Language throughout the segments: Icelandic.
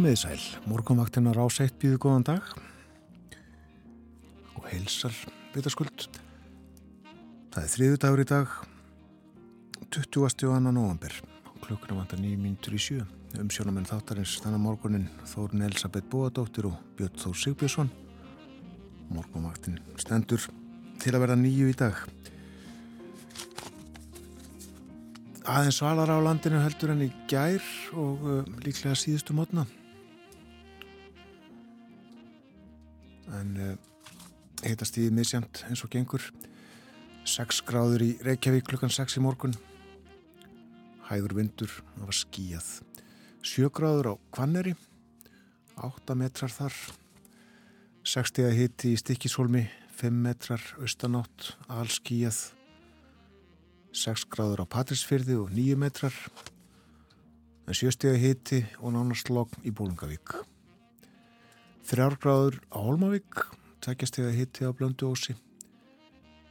Komiði sæl, morgunvaktinnar á seitt býðu góðan dag og heilsar vitaskuld. Það er þriðu dagur í dag, 20. og annan november, klukkuna vantar nýjum mínutur í sjö. Umsjónamenn þáttarins þannig morgunin Þórun Elisabeth Bóadóttir og Björn Þór Sigbjörnsson. Morgunvaktin stendur til að verða nýju í dag. Aðeins svalar á landinu heldur en í gær og uh, líklega síðustu mótna. En uh, heitast í misjant eins og gengur. 6 gráður í Reykjavík klukkan 6 í morgun. Hægur vindur, það var skíjað. 7 gráður á Kvanneri, 8 metrar þar. 60 hitti í Stikkishólmi, 5 metrar austanátt, allskíjað. 6 gráður á Patrísfyrði og 9 metrar. En 7 stegi hitti og nánast logn í Bólungavík. 3 gráður á Holmavík, 2 stegi hitti á Blönduósi.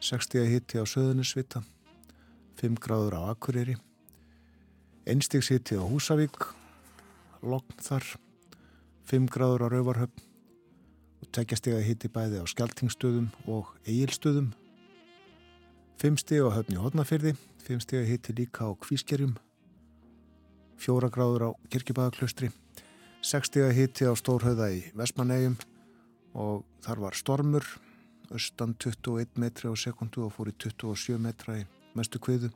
6 stegi hitti á Söðunisvita. 5 gráður á Akureyri. 1 stegi hitti á Húsavík, logn þar. 5 gráður á Rauvarhöfn og tekja stegi hitti bæði á Skeltingstöðum og Egilstöðum 5 steg á höfni hodnafyrði, 5 steg hitti líka á kvískerjum, 4 gráður á kirkibæðaklaustri, 6 steg hitti á stórhauða í Vestmannegjum og þar var stormur, austan 21 metri á sekundu og fór í 27 metra í mestu kviðu,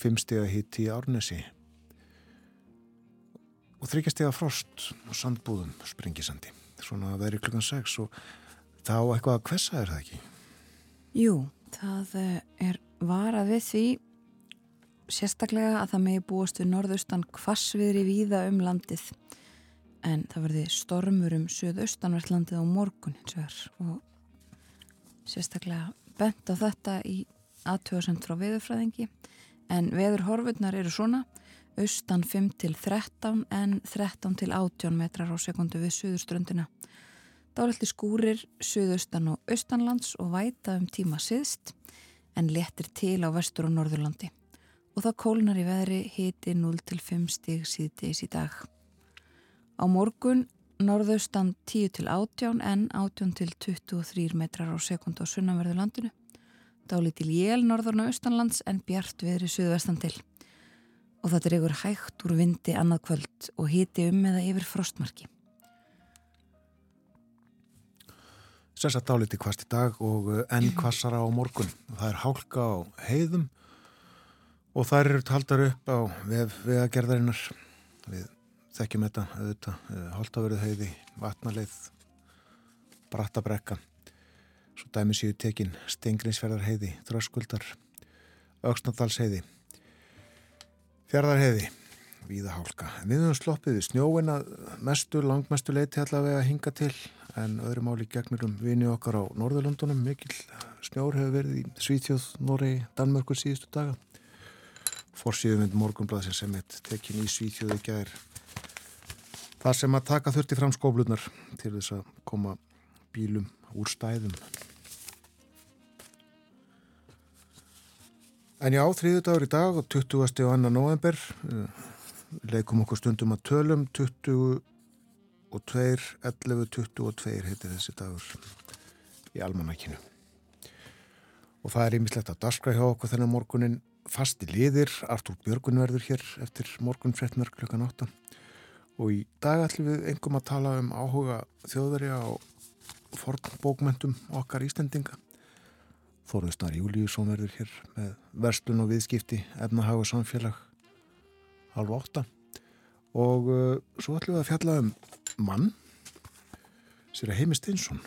5 steg hitti í Árnesi og 3 steg frost og sandbúðum springisandi. Svona að veri klukkan 6 og þá eitthvað að hvessa er það ekki? Jú, Það eh, er varað við því sérstaklega að það megi búast við norðaustan kvassviðri víða um landið. En það verði stormur um söðaustanvert landið á morgun og sérstaklega bent á þetta í aðtöðasemt frá veðurfræðingi. En veðurhorfurnar eru svona austan 5 til 13 en 13 til 18 metrar á sekundu við söðurströndina Dálitli skúrir, suðaustan og austanlands og væta um tíma siðst en letir til á vestur og norðurlandi og það kólnar í veðri hiti 0-5 stig síðdeis í dag. Á morgun norðaustan 10-18 en 18-23 metrar á sekund á sunnanverðu landinu. Dálítil jél norðurna austanlands en bjart veðri suðvestan til. Og er ykkur hægt úr vindi annað kvöld og hiti um eða yfir frostmarki. Sessat dáliti kvast í dag og eh, enn kvassara á morgun. Það er hálka á heiðum og þær eru taldar upp á vegagerðarinnar við þekkjum þetta, auðvitað, eh, háltaverið heiði, vatnaleið, brattabrekka, svo dæmi séu tekin Stengriðsferðar heiði, Þröskuldar, Öksnadals heiði, Fjörðar heiði, Víða hálka. Við höfum sloppið við snjóina mestu, langmestu leiti allavega að hinga til en öðru máli gegnur um vini okkar á Norðurlundunum. Mikil snjór hefur verið í Svítjóð, Norri, Danmörkur síðustu daga. Forsíðumund morgunblæðsins sem er tekin í Svítjóðu gæðir. Það sem að taka þurfti fram skóflunar til þess að koma bílum úr stæðum. En já, þriðu dagur í dag og 20. og 2. november leikum okkur stundum að tölum 22, 11, 22 heitir þessi dagur í almanakinu og það er ímislegt að daskra hjá okkur þennan morgunin fasti liðir, Artúr Björgun verður hér eftir morgun frettmörk klukkan 8 og í dag ætlum við engum að tala um áhuga þjóðverja og fornbókmentum okkar Íslandinga Þorðustar Júliusson verður hér með verslun og viðskipti, efnahag og samfélag halv átta. Og uh, svo ætlum við að fjalla um mann sér að Heimi Steinsson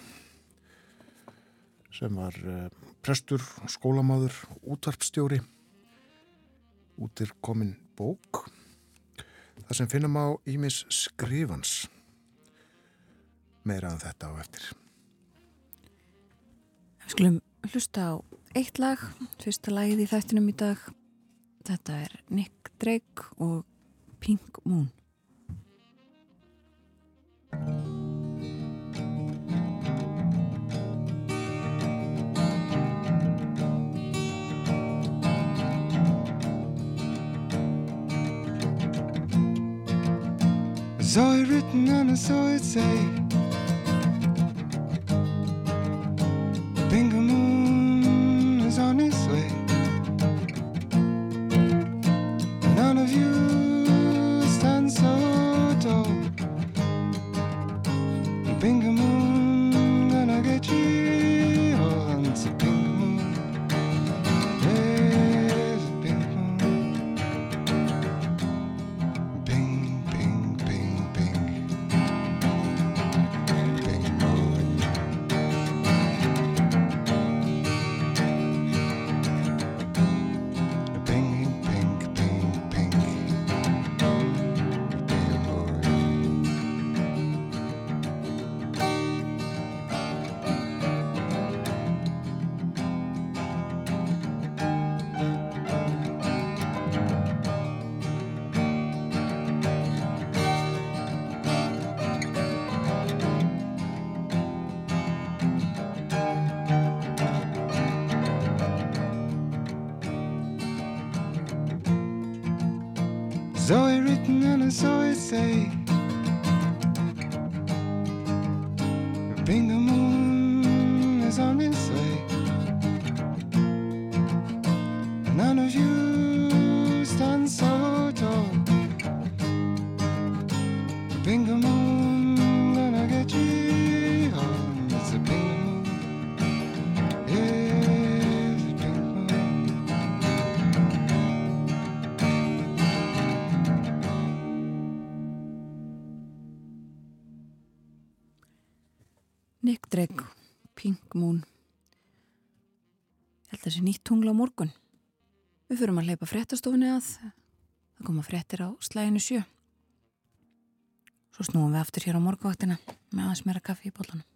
sem var uh, prestur, skólamáður útvarpstjóri út er komin bók það sem finnum á Ímis skrifans. Meira en þetta á eftir. Við skulum hlusta á eitt lag fyrsta lagið í þættinum í dag. Þetta er Nick Drake og Pink Moon. Zoe written and I saw it say Bingo so i say nýtt tungla á morgun. Við fyrum að leipa fréttastofunni að. Það koma fréttir á slæginu sjö. Svo snúum við aftur hér á morgunvaktina með aðeins meira kaffi í bollanum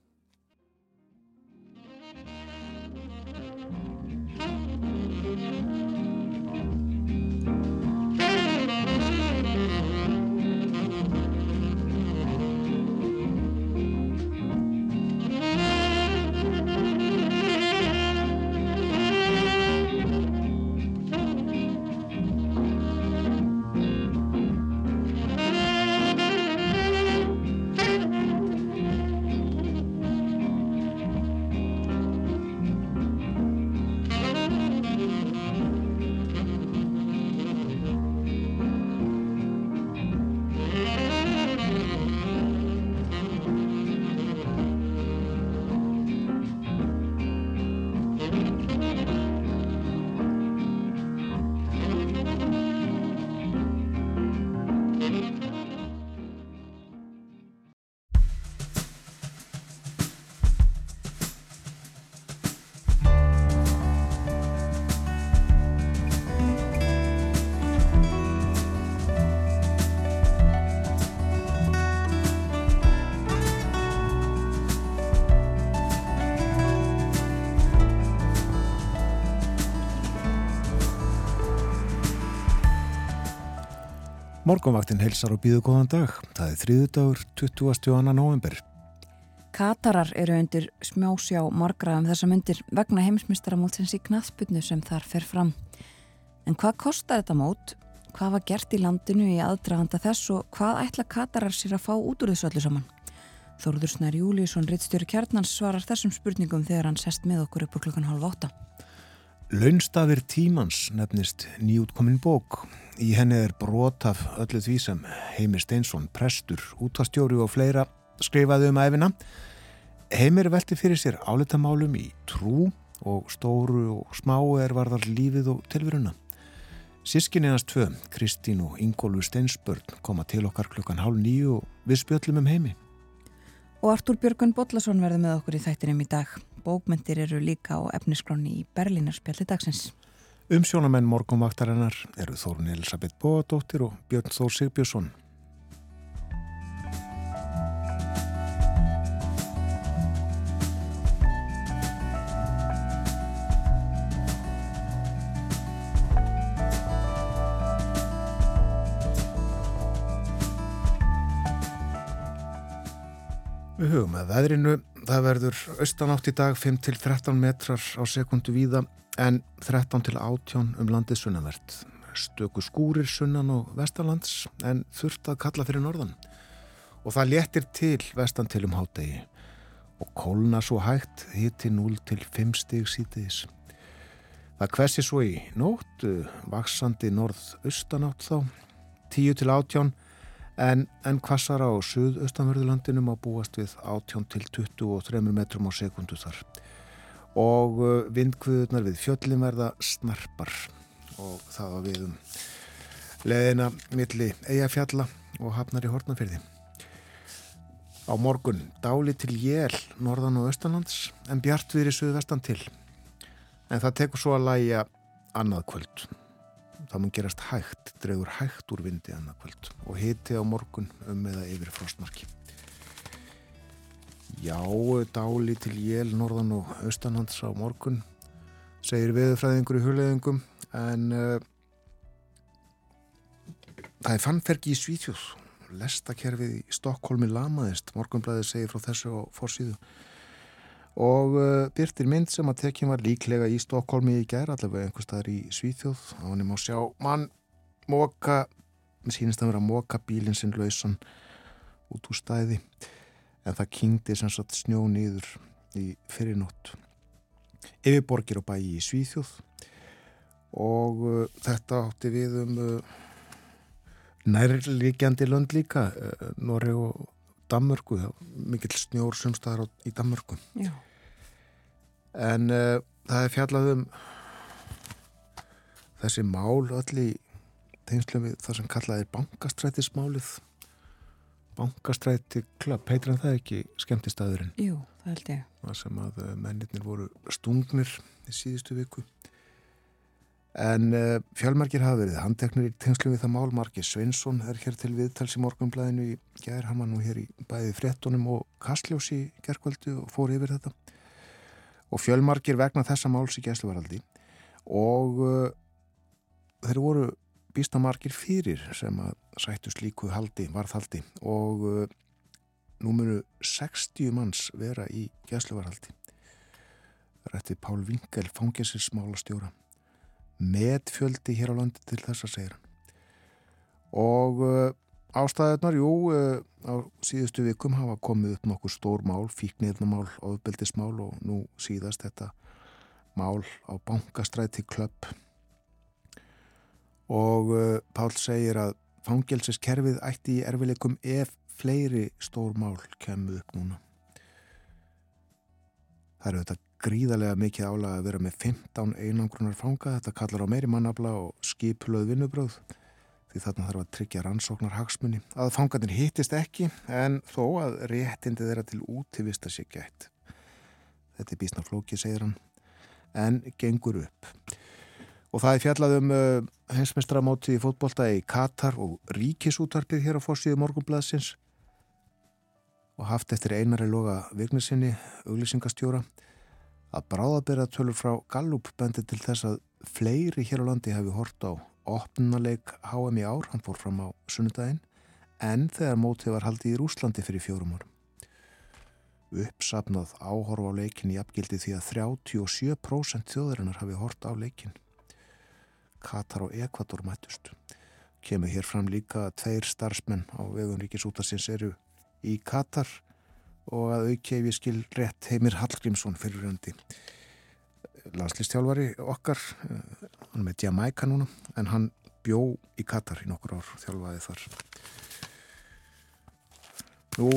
Morgonvaktin helsar og býðu góðan dag. Það er þriðu dagur 22. november. Katarar eru undir smjásjá margra um þessa myndir vegna heimsmystaramótsins í knaðsputnu sem þar fer fram. En hvað kostar þetta mót? Hvað var gert í landinu í aðdraganda þess og hvað ætla Katarar sér að fá út úr þessu öllu saman? Þóruður Snær Júliusson, rittstjóri kjarnans, svarar þessum spurningum þegar hann sest með okkur upp á klukkan halv átta. Launstafir tímans nefnist nýjútkomin bók. Í henni er brot af öllu því sem Heimir Steinsson, prestur, útastjóri og fleira skrifaði um æfina. Heimir velti fyrir sér álitamálum í trú og stóru og smá er varðar lífið og tilveruna. Sískinni hans tvö, Kristín og Ingólu Steinsbörn, koma til okkar klukkan hálf nýju og við spjöllum um heimi. Og Artúr Björgun Bollason verði með okkur í þættinum í dag. Bókmyndir eru líka á efniskráni í Berlínarspjalli dagsins. Umsjónamenn morgunvaktarinnar eru Þórun Elisabeth Bóadóttir og Björn Þór Sigbjörnsson. Við hugum að veðrinu, það verður austanátt í dag 5-13 metrar á sekundu víða en 13-18 um landið sunnavert. Stöku skúrir sunnan og vestalands en þurft að kalla fyrir norðan. og það léttir til vestan til um hádegi og kólna svo hægt hitti 0 til 5 stig sítiðis. Það kvessi svo í nótt, vaksandi norð-austanátt þá, 10 til 18, en, en kvassar á suð-austanverðulandinum á búast við 18 til 23 metrum á sekundu þar. Og vindkvöðunar við fjöllin verða snarpar og það var við um leðina milli eigafjalla og hafnar í hortnafyrði. Á morgun dáli til jél norðan og austanlands en bjart við í suðvestan til. En það tekur svo að læja annað kvöld. Það mun gerast hægt, dregur hægt úr vindi annað kvöld og hiti á morgun um eða yfir frostmarki. Já, dáli til jél norðan og austanlands á morgun, segir viðfræðingur í huleyðingum, en uh, það er fannferki í Svíþjóð. Lestakerfið í Stokkólmi lamaðist, morgunblæðið segir frá þessu á fórsíðu og uh, byrtir mynd sem að tekjum var líklega í Stokkólmi í gær allavega einhver staðar í Svíþjóð. Á hann er má sjá mann móka sínist að vera að móka bílinn sinn lausan út úr stæði. En það kyngdi sem sagt snjó nýður í fyrirnótt yfirborgir og bæi í Svíþjóð. Og uh, þetta átti við um uh, nærlegjandi lönd líka uh, Norri og Danmörku. Mikill snjór sumstaðar í Danmörku. Já. En uh, það er fjallað um þessi mál öll í tengslu við það sem kallaði bankastrætismálið. Bankastræti klubb, heitir hann það ekki skemmtistæðurinn Jú, það held ég. það sem að uh, mennirnir voru stungnir í síðustu viku. En uh, fjölmarkir hafa verið handteknir í tengslu við það mál. Marki Sveinsson er hér til viðtals í morgunblæðinu í gær, hann var nú hér í bæði fréttunum og kastljósi gerkvöldu og fór yfir þetta og fjölmarkir vegna þessa máls í gæsluvaraldi og uh, þeir voru býstamarkir fyrir sem að sættu slíku haldi, varðhaldi. Og uh, nú munu 60 manns vera í gæsluvarhaldi rætti Pál Vingel fangesismála stjóra metfjöldi hér á landi til þess að segja. Hann og uh, ástæðunar, jú uh, á síðustu vikum hafa komið upp nokkur stór mál, fíknirnamál ofbeldismál og nú síðast þetta mál á bankastræti klöpp. Og uh, Pál segir að fangelsiskerfið ætti í erfileikum ef fleiri stór mál kemur upp núna. Það eru þetta gríðarlega mikið álag að vera með 15 einangrunar fanga, þetta kallar á meiri mannabla og skipulöð vinnubröð því þarna þarf að tryggja rannsóknar hagsmunni að fangarnir hittist ekki en þó að réttindi þeirra til útivista sé gætt. Þetta er bísna flóki, segir hann en gengur upp. Og það er fjallað um uh, hensmestramóti í fótbolta í Katar og ríkisútvarpið hér á fórsíðu morgunblæðsins og haft eftir einari loga vignesinni, auglýsingastjóra að bráðabera tölur frá Gallup bendi til þess að fleiri hér á landi hefði hort á opnuleik HM í ár, hann fór fram á sunnudaginn, en þegar mótið var haldið í Rúslandi fyrir fjórum árum. Uppsapnað áhorf á leikin í apgildi því að 37% þjóðarinnar hafi hort á leikin. Katar og Ekvator mættust. Kemur hér fram líka tveir starfsmenn á vegum ríkisútasins eru í Katar og að auki ef ég skil rétt Heimir Hallgrímsson fyrirröndi landslistjálfari okkar hann með Jamaica núna en hann bjó í Katar í nokkur ár þjálfaði þar. Nú,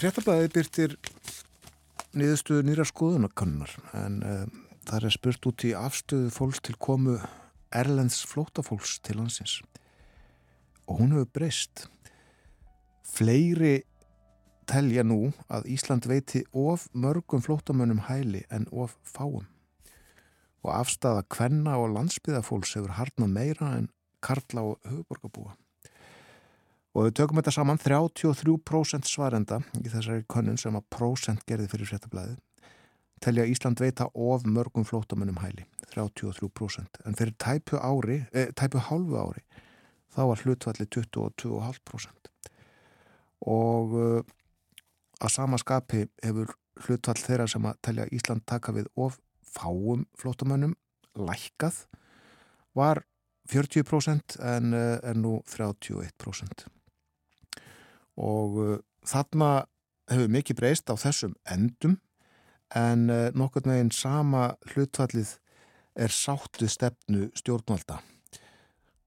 fréttablaðið byrtir niðurstöðu nýra skoðunakannar en uh, það er spurt út í afstöðu fólks til komu Erlends flótafólks til landsins. Og hún hefur breyst. Fleiri telja nú að Ísland veiti of mörgum flótamönnum hæli en of fáum og afstafa kvenna og landsbyðafólks hefur harnað meira en karla og höfuborgarbúa. Og við tökum þetta saman 33% svarenda í þessari könnun sem að prósent gerði fyrir fréttablaði telja Ísland veita of mörgum flótamönnum hæli, 33% en fyrir tæpu ári, eh, tæpu hálfu ári þá var hlutvalli 22,5% og uh, að sama skapi hefur hlutvall þeirra sem að telja Ísland taka við of fáum flótamönnum lækkað var 40% en er nú 31% og þarna hefur mikið breyst á þessum endum en uh, nokkurn veginn sama hlutfallið er sáttu stefnu stjórnvalda.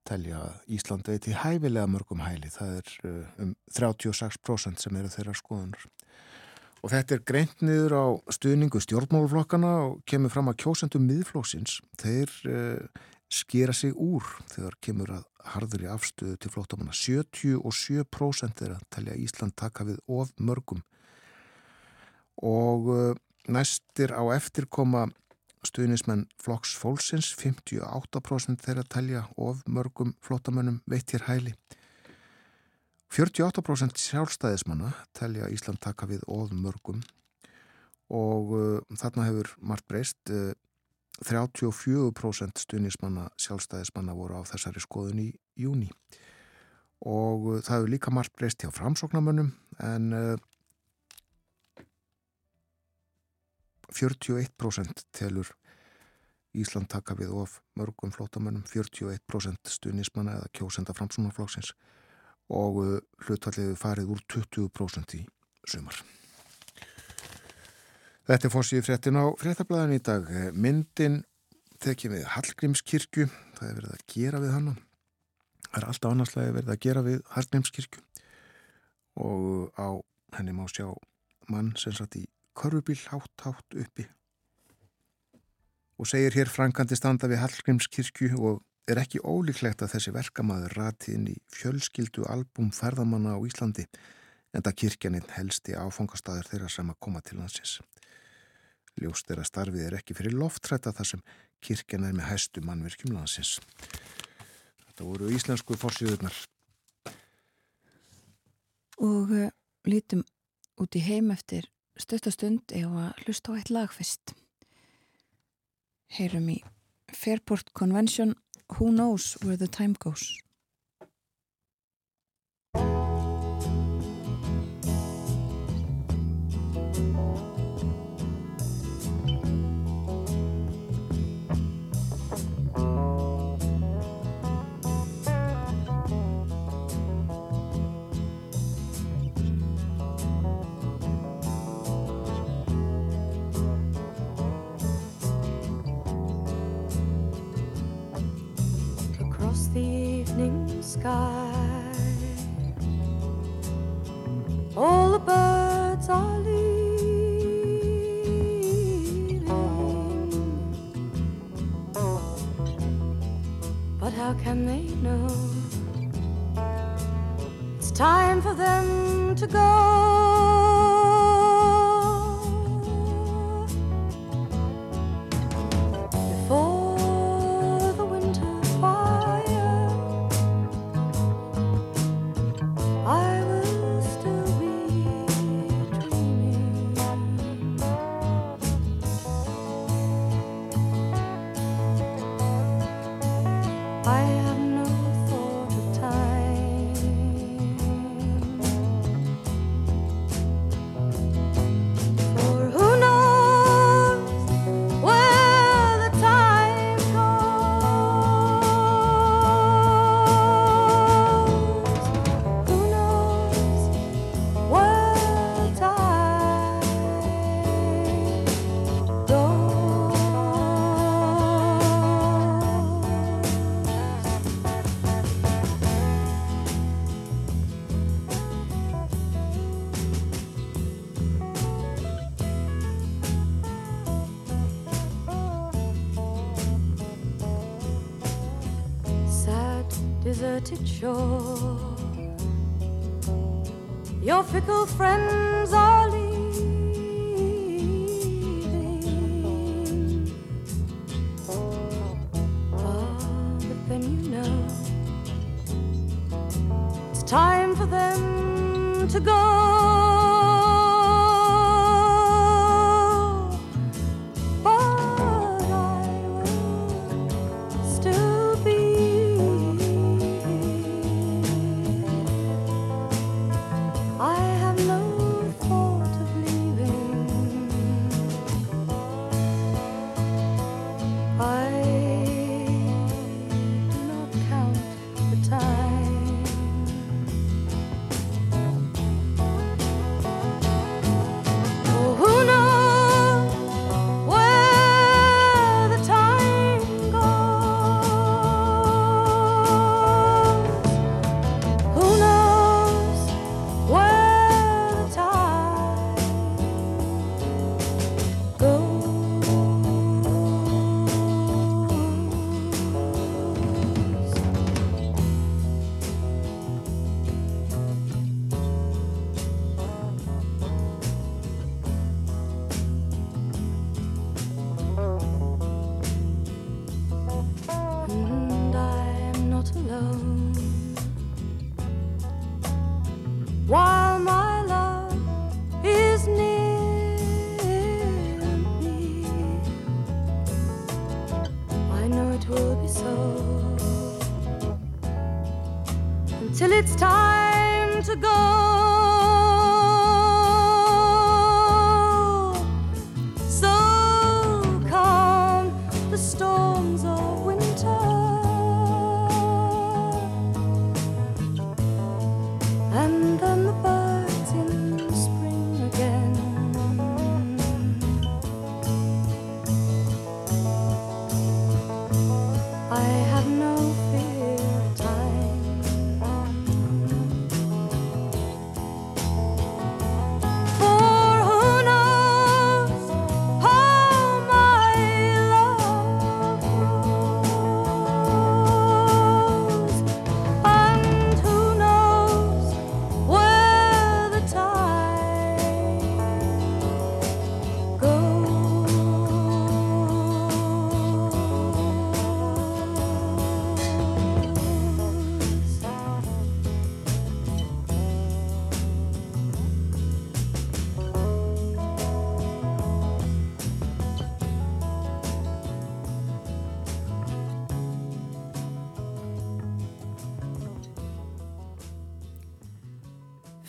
Telja Ísland veiti hæfilega mörgum hæli, það er um 36% sem eru þeirra skoðunar og þetta er greint niður á stuðningu stjórnmáluflokkana og kemur fram að kjósendum miðflóksins þeir uh, skera sig úr þegar kemur að harður í afstöðu til flóttamanna. 77% er að telja að Ísland taka við of mörgum. Og uh, næstir á eftir koma stuðnismenn flokks fólksins 58% þeirra telja of mörgum flottamönnum veittir hæli 48% sjálfstæðismanna telja Ísland taka við of mörgum og uh, þarna hefur margt breyst uh, 34% stuðnismanna sjálfstæðismanna voru á þessari skoðun í júni og uh, það hefur líka margt breyst hjá framsóknamönnum en 41% telur Ísland taka við of mörgum flótamönnum, 41% stuðnismanna eða kjósenda framsunarflóksins og uh, hlutvalliðu farið úr 20% í sumar. Þetta er fórsið fréttin á fréttablaðin í dag. Myndin tekið við Hallgrímskirkju, það er verið að gera við hann. Það er alltaf annarslega verið að gera við Hallgrímskirkju og á henni má sjá mann sem satt í körfubíl hátt hátt uppi og segir hér frankandi standa við Hallgrímskirkju og er ekki ólíklegt að þessi verkamaður rati inn í fjölskyldu albúm ferðamanna á Íslandi en það kirkjaninn helsti áfangastæður þeirra sem að koma til landsins. Ljóst er að starfið er ekki fyrir loftrætta þar sem kirkjan er með hæstu mannverkjum landsins. Þetta voru íslensku fórsíðurnar. Og uh, lítum út í heim eftir stöttastund eða hlusta á eitt lag fyrst. Heyrum í Fairport Convention Who Knows Where the Time Goes sky. All the birds are leaving, but how can they know? It's time for them to go.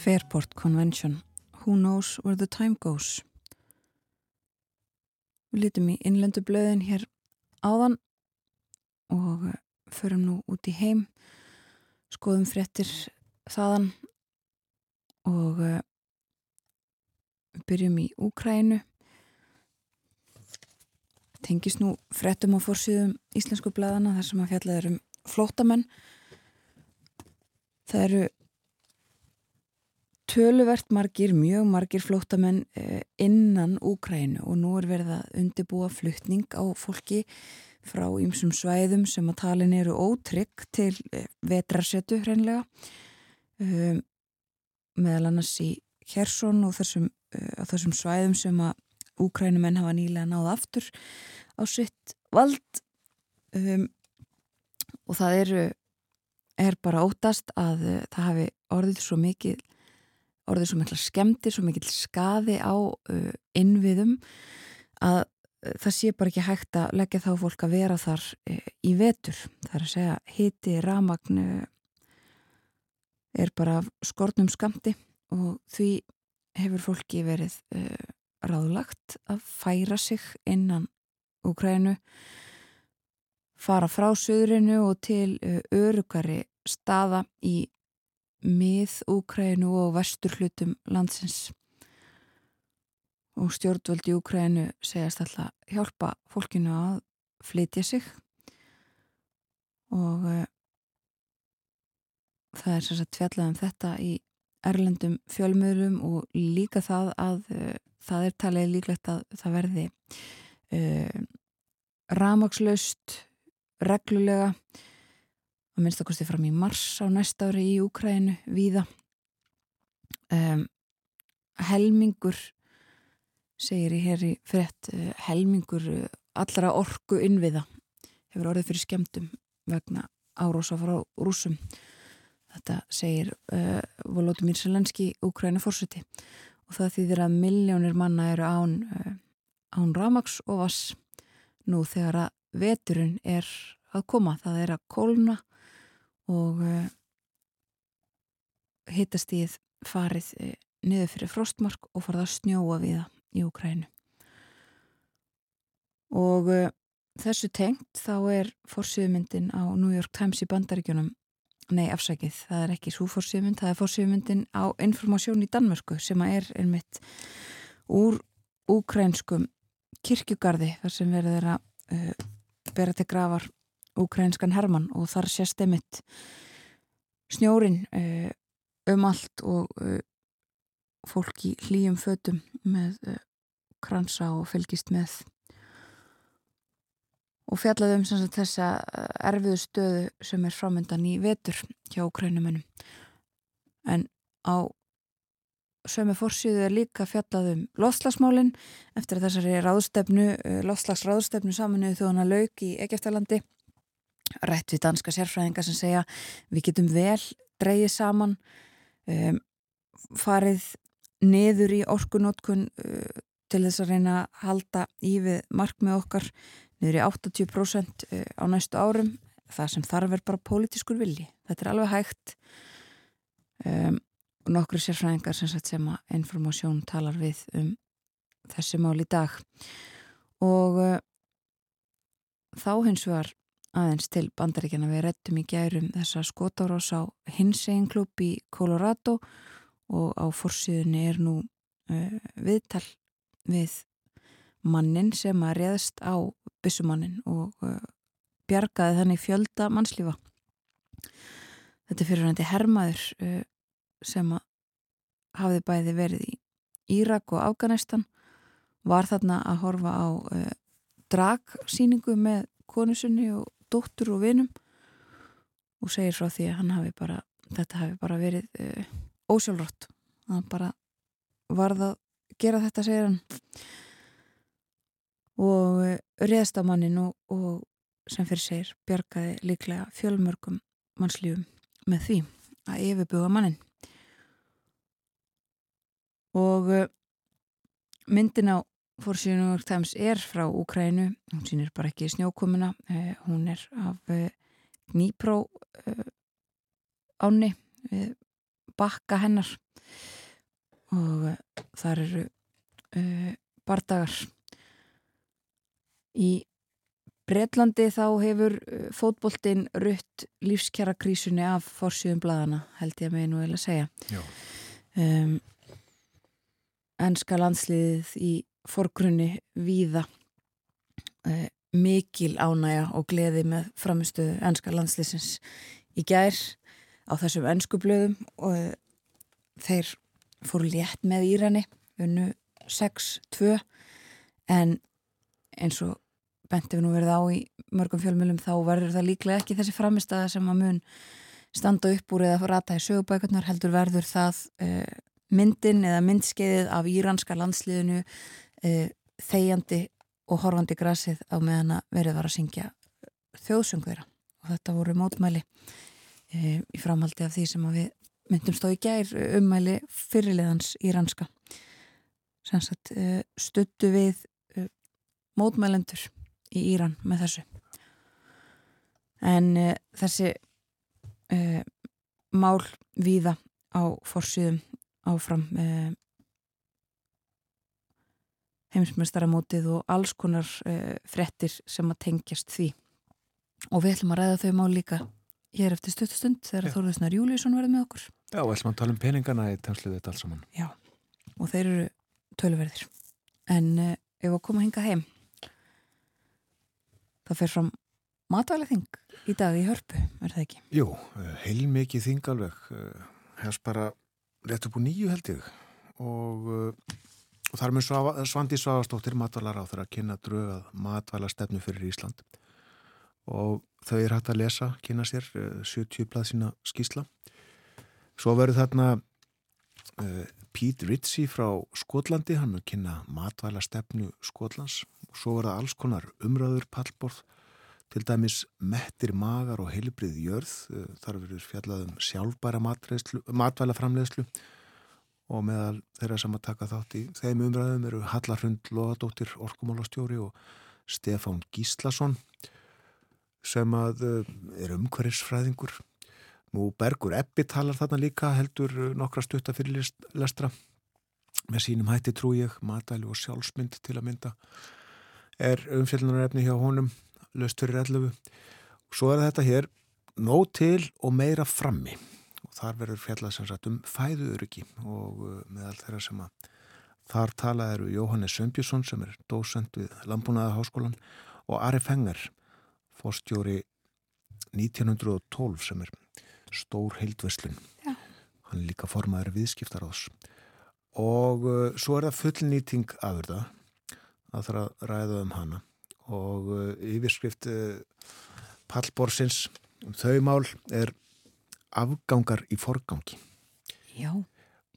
Fairport Convention. Who knows where the time goes? Við lítum í innlendu blöðin hér áðan og eh, förum nú út í heim skoðum fréttir þaðan og uh, byrjum í Úkrænu tengist nú fréttum og fórsýðum íslensku blæðana þar sem að fjallað er um flótamenn það eru töluvert margir, mjög margir flóttamenn eh, innan Úkrænu og nú er verið að undibúa fluttning á fólki frá ýmsum svæðum sem að talin eru ótrygg til eh, vetrarsetu hreinlega um, meðal annars í Kjersson og þessum, uh, þessum svæðum sem að Úkrænumenn hafa nýlega náð aftur á sitt vald um, og það eru er bara óttast að uh, það hafi orðið svo mikið orðið svo mikla skemmtir, svo mikil skaði á uh, innviðum að það sé bara ekki hægt að leggja þá fólk að vera þar uh, í vetur. Það er að segja hiti, ramagn uh, er bara skortnum skamti og því hefur fólki verið uh, ráðlagt að færa sig innan Úkrænu fara frá söðrinu og til örugari staða í mið Úkrænu og vestur hlutum landsins. Og stjórnvöld í Úkrænu segjast alltaf hjálpa fólkinu að flytja sig. Og uh, það er sérstaklega tvjallað um þetta í erlendum fjölmiðlum og líka það að uh, það er talið líklegt að það verði uh, ramagslaust reglulega að minnst að kosti fram í mars á næsta ári í Úkrænu víða. Um, helmingur segir í hér í frétt uh, helmingur uh, allra orku innviða hefur orðið fyrir skemmtum vegna árósa frá rúsum þetta segir uh, Volodymyr Selenski Úkræna fórseti og það þýðir að miljónir manna eru án, uh, án ramags og vass nú þegar að veturinn er að koma, það er að kólna og uh, hittastíð farið uh, niður fyrir frostmark og farið að snjóa við það í Úkrænu og uh, þessu tengt þá er fórsýðmyndin á New York Times í bandaríkjunum. Nei afsækið, það er ekki svo fórsýðmynd það er fórsýðmyndin á informasjón í Danmörku sem að er einmitt úr úkrænskum kirkjugarði þar sem verður þeirra uh, bera til grafar úkrænskan Hermann og þar sést einmitt snjórin um allt og uh, fólk í hlýjum fötum með uh, kransa og fylgist með. Og fjallaði um sagt, þessa erfiðu stöðu sem er framöndan í vetur hjá ukrænumennum en á sömu fórsýðu er líka fjallað um loftslagsmálin. Eftir að þessari ráðstefnu, uh, loftslagsráðstefnu saminuðu þjóðana lauk í Egeftalandi rætt við danska sérfræðinga sem segja við getum vel dreigið saman um, farið niður í orkunótkun uh, til þess að reyna að halda í við markmið okkar niður í 80% uh, á næstu árum. Það sem þarf er bara pólitískur vilji. Þetta er alveg hægt. Um, og nokkru sérfræðingar sem, sem að informasjón talar við um þessi mál í dag. Og uh, þá hins vegar aðeins til bandaríkjana við rettum í gærum þessa skotárós á hinsegin klub í Colorado og á forsiðunni er nú uh, viðtal við mannin sem að réðst á byssumannin og uh, bjargaði þannig fjölda mannslífa. Þetta er fyrir hætti hermaður uh, sem að hafði bæði verið í Írak og Afganistan var þarna að horfa á dragsýningu með konusunni og dóttur og vinum og segir frá því að hafi bara þetta hafi bara verið uh, ósjálfrátt. Hann bara varð að gera þetta segir hann. Og uh, réðst á mannin og, og sem fyrir segir bjargaði líklega fjölmörgum mannslífum með því að yfirbuga mannin og uh, myndin á fórsýðunum Times er frá Úkrænu hún sýnir bara ekki snjókomuna. Uh, hún er af uh, Dnípró áni bakka hennar. Og þar eru bardagar. Í Breitlandi þá hefur fótboltinn rutt lífskjara krísunni af fórsýðum bladana held ég að með nú eða segja. Um, ennska landsliðið í forgrunni víða uh, mikil ánæja og gleði með framistuðu ennska landsliðsins í gær á þessum ennsku blöðum og uh, þeir fóru létt með Írani unnu 6-2 en eins og benti við nú verið á í mörgum fjölmjölum þá verður það líklega ekki þessi framistaða sem að mun standa upp úr eða rata í sögubækurnar heldur verður það uh, myndin eða myndskeiðið af íranska landsliðinu uh, þegjandi og horfandi grasið á meðan að verið var að syngja þjóðsöng þeirra. Og þetta voru mótmæli uh, í framhaldi af því sem við myndum stóð í gær ummæli fyrirliðans íranska. Sem sagt uh, stuttu við mótmælendur í Íran með þessu. En þessi mál víða á forsiðum áfram eh, heimsmestaramótið og alls konar eh, frettir sem að tengjast því. Og við ætlum að ræða þau mál líka hér eftir stuttustund þegar Þorðusnar Júliusson verði með okkur. Já, og ætlum að tala um peningana í tæmsluðu þetta alls saman. Já, og þeir eru töluverðir. En eh, ef að koma að hinga heim það fer fram matvæla þing í dag í hörpu, er það ekki? Jú, heilmikið þing alveg hefst bara rétt upp úr nýju held ég. Og, og þar með Svandi Svavastóttir matvælar á þeirra að kynna drögað matvæla stefnu fyrir Ísland. Og þau er hægt að lesa, kynna sér 70 blað sína skísla svo verður þarna uh, Pete Ritchie frá Skotlandi, hann að kynna matvæla stefnu Skotlands. Og svo verða alls konar umröður pallborð til dæmis mettir magar og heilbrið jörð, þar verður fjallaðum sjálfbæra matvæla framleiðslu og meðal þeirra sem að taka þátt í þeim umræðum eru Hallarhund Lóðadóttir Orkumálastjóri og Stefán Gíslason sem að er umhverfisfræðingur. Nú Bergur Ebbi talar þarna líka heldur nokkra stutta fyrir lestra með sínum hætti trú ég matæli og sjálfsmynd til að mynda er umfjöldunarefni hjá honum löst fyrir 11 og svo er þetta hér nóg til og meira frammi þar verður fjallað sem sagt um fæðuöryggi og meðal þeirra sem að þar talað eru Jóhannes Sömbjusson sem er dósend við Lambúnaða háskólan og Ari Fenger fórstjóri 1912 sem er stór heildveslun Já. hann er líka formaður viðskiptaráðs. Og uh, svo er það fullnýting afurða. Að það að ræða um hana. Og uh, yfirskrift uh, pallborsins um þau mál er afgangar í forgangi Já.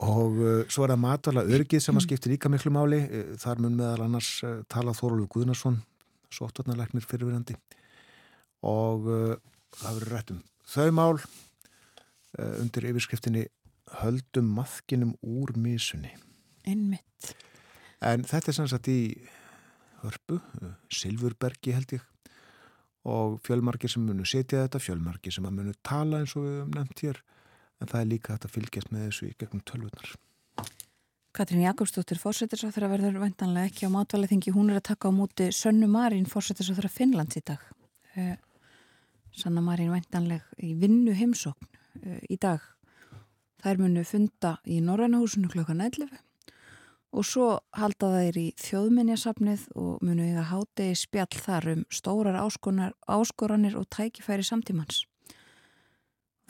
og uh, svo er það matvala örgið sem að skiptir líka miklu máli þar mun meðal annars tala Þorlur Guðnarsson sóttvarnarleiknir fyrirverandi og uh, það verður rætt um þau mál uh, undir yfirskriftinni höldum maðkinum úr misunni. Einmitt. En þetta er sannsagt í hörpu, uh, Silfurbergi held ég og fjölmargir sem munu setja þetta, fjölmargir sem munu tala eins og við höfum nefnt hér en það er líka hægt að fylgjast með þessu í gegnum tölvunar. Katrín Jakobsdóttir fórsetisráþur að verður væntanlega ekki á matvæleþingi. Hún er að taka á móti Sönnu Marín fórsetisráþur að Finnlands í dag. Uh, Sanna Marín væntanleg í vinnu heimsókn uh, í dag. Þær munu funda í Norrænahúsinu klokkan 11 og svo halda þær í þjóðminjasafnið og munu eiga hátegi spjall þar um stórar áskonar, áskoranir og tækifæri samtímans.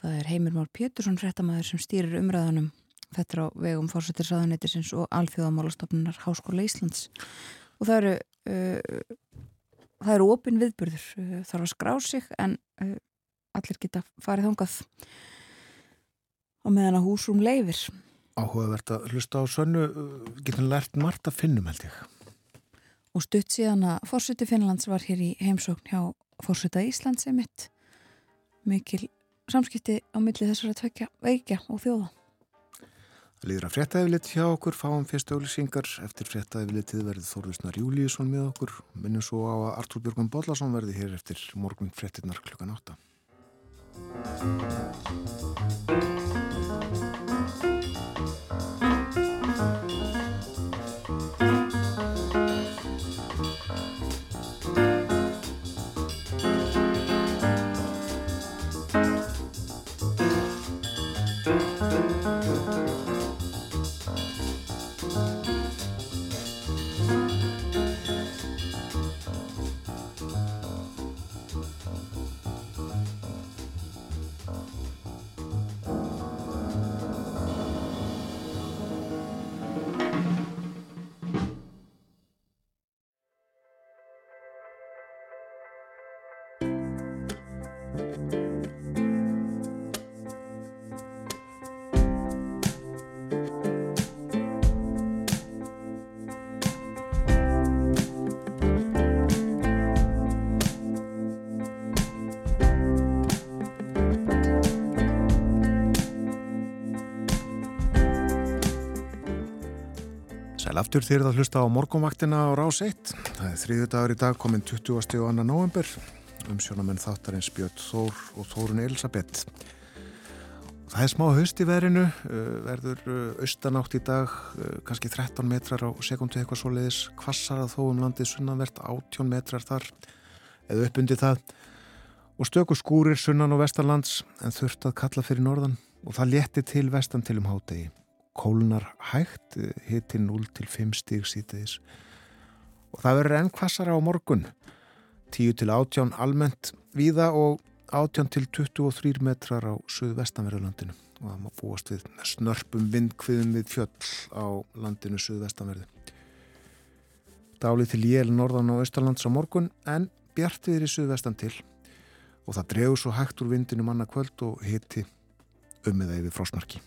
Það er Heimir Már Pétursson fréttamaður sem stýrir umræðanum Þetta er á vegum fórsettisraðuneytisins og alþjóðamálastofnunar Háskóla Íslands. Og það eru uh, það eru opin viðburður. Uh, þarf að skrá sig en uh, allir geta farið þongað og meðan að húsrum leifir Áhugavert að hlusta á sönnu, getur lært margt að finnum held ég. Og stutt síðan að fórsötu Finnlands var hér í heimsókn hjá fórsöta Íslands eða mitt. Mikil samskipti á milli þessara tvekja veikja og þjóða. Það líður að fréttaðiðlitt hjá okkur, fáum fyrstu auðlýsingar. Eftir fréttaðiðlittið verði Þorðusnar Júliusson með okkur. Minnum svo á að Artur Björgum Bodlason verði hér eftir morgun fréttinnar klukkan 8. aftur þeir eru að hlusta á morgumvaktina á rás 1. Það er þriðu dagur í dag komin 20. og annan november um sjónamenn þáttarins Björn Þór og Þórun Elisabeth. Það er smá haust í verinu, uh, verður uh, austanátt í dag, uh, kannski 13 metrar á sekundu eitthvað svo leiðis, kvassar að þó um landið sunnanvert, 18 metrar þar, eða uppundi það. Og stöku skúrir sunnan og vestanlands en þurft að kalla fyrir norðan og það létti til vestan til um hátegi kólnar hægt, hitti 0 til 5 stíg sítiðis og það verður enn kvassara á morgun. 10 til 18 almennt víða og 18 til 23 metrar á suðvestanverðulandinu og það má búast við snörpum vindkviðum við fjöll á landinu suðvestanverðu. Dálið til jél norðan og austalands á morgun en bjart við í suðvestan til. Og það dregur svo hægt úr vindinu manna kvöld og hitti um með það yfir frosmarki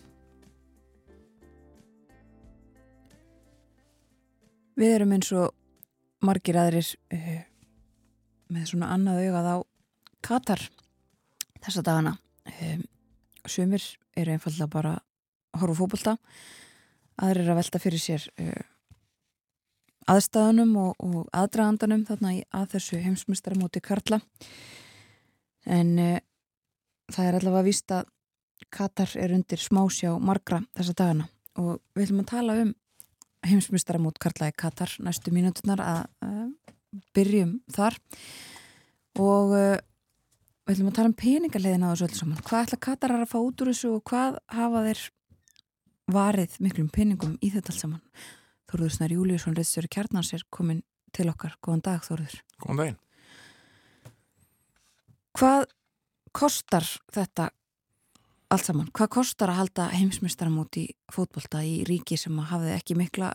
Við erum eins og margir aðrir uh, með svona annað augað á Katar þessa dagana. Um, sumir eru einfallega bara að horfa fókbalta, aðrir eru að velta fyrir sér uh, aðstæðunum og, og aðdragandanum þarna í að þessu heimsmyndstaramóti Karla. En uh, það er allavega að vísta að Katar er undir smásjá margra þessa dagana og við ætlum að tala um heimsmyndstaramót Karla í Katar næstu mínútunar að uh, byrjum þar og uh, við ætlum að tala um peningarleiðin á þessu öll saman. Hvað ætla Katarar að fá út úr þessu og hvað hafa þeir varið miklum peningum í þetta allt saman? Þóruður Snær Júliusson, reðstjóri Kjarnans er komin til okkar. Góðan dag Þóruður. Góðan daginn. Hvað kostar þetta allt saman? Hvað kostar að halda heimsmyndstaramót í fótbolta í ríki sem hafði ekki mikla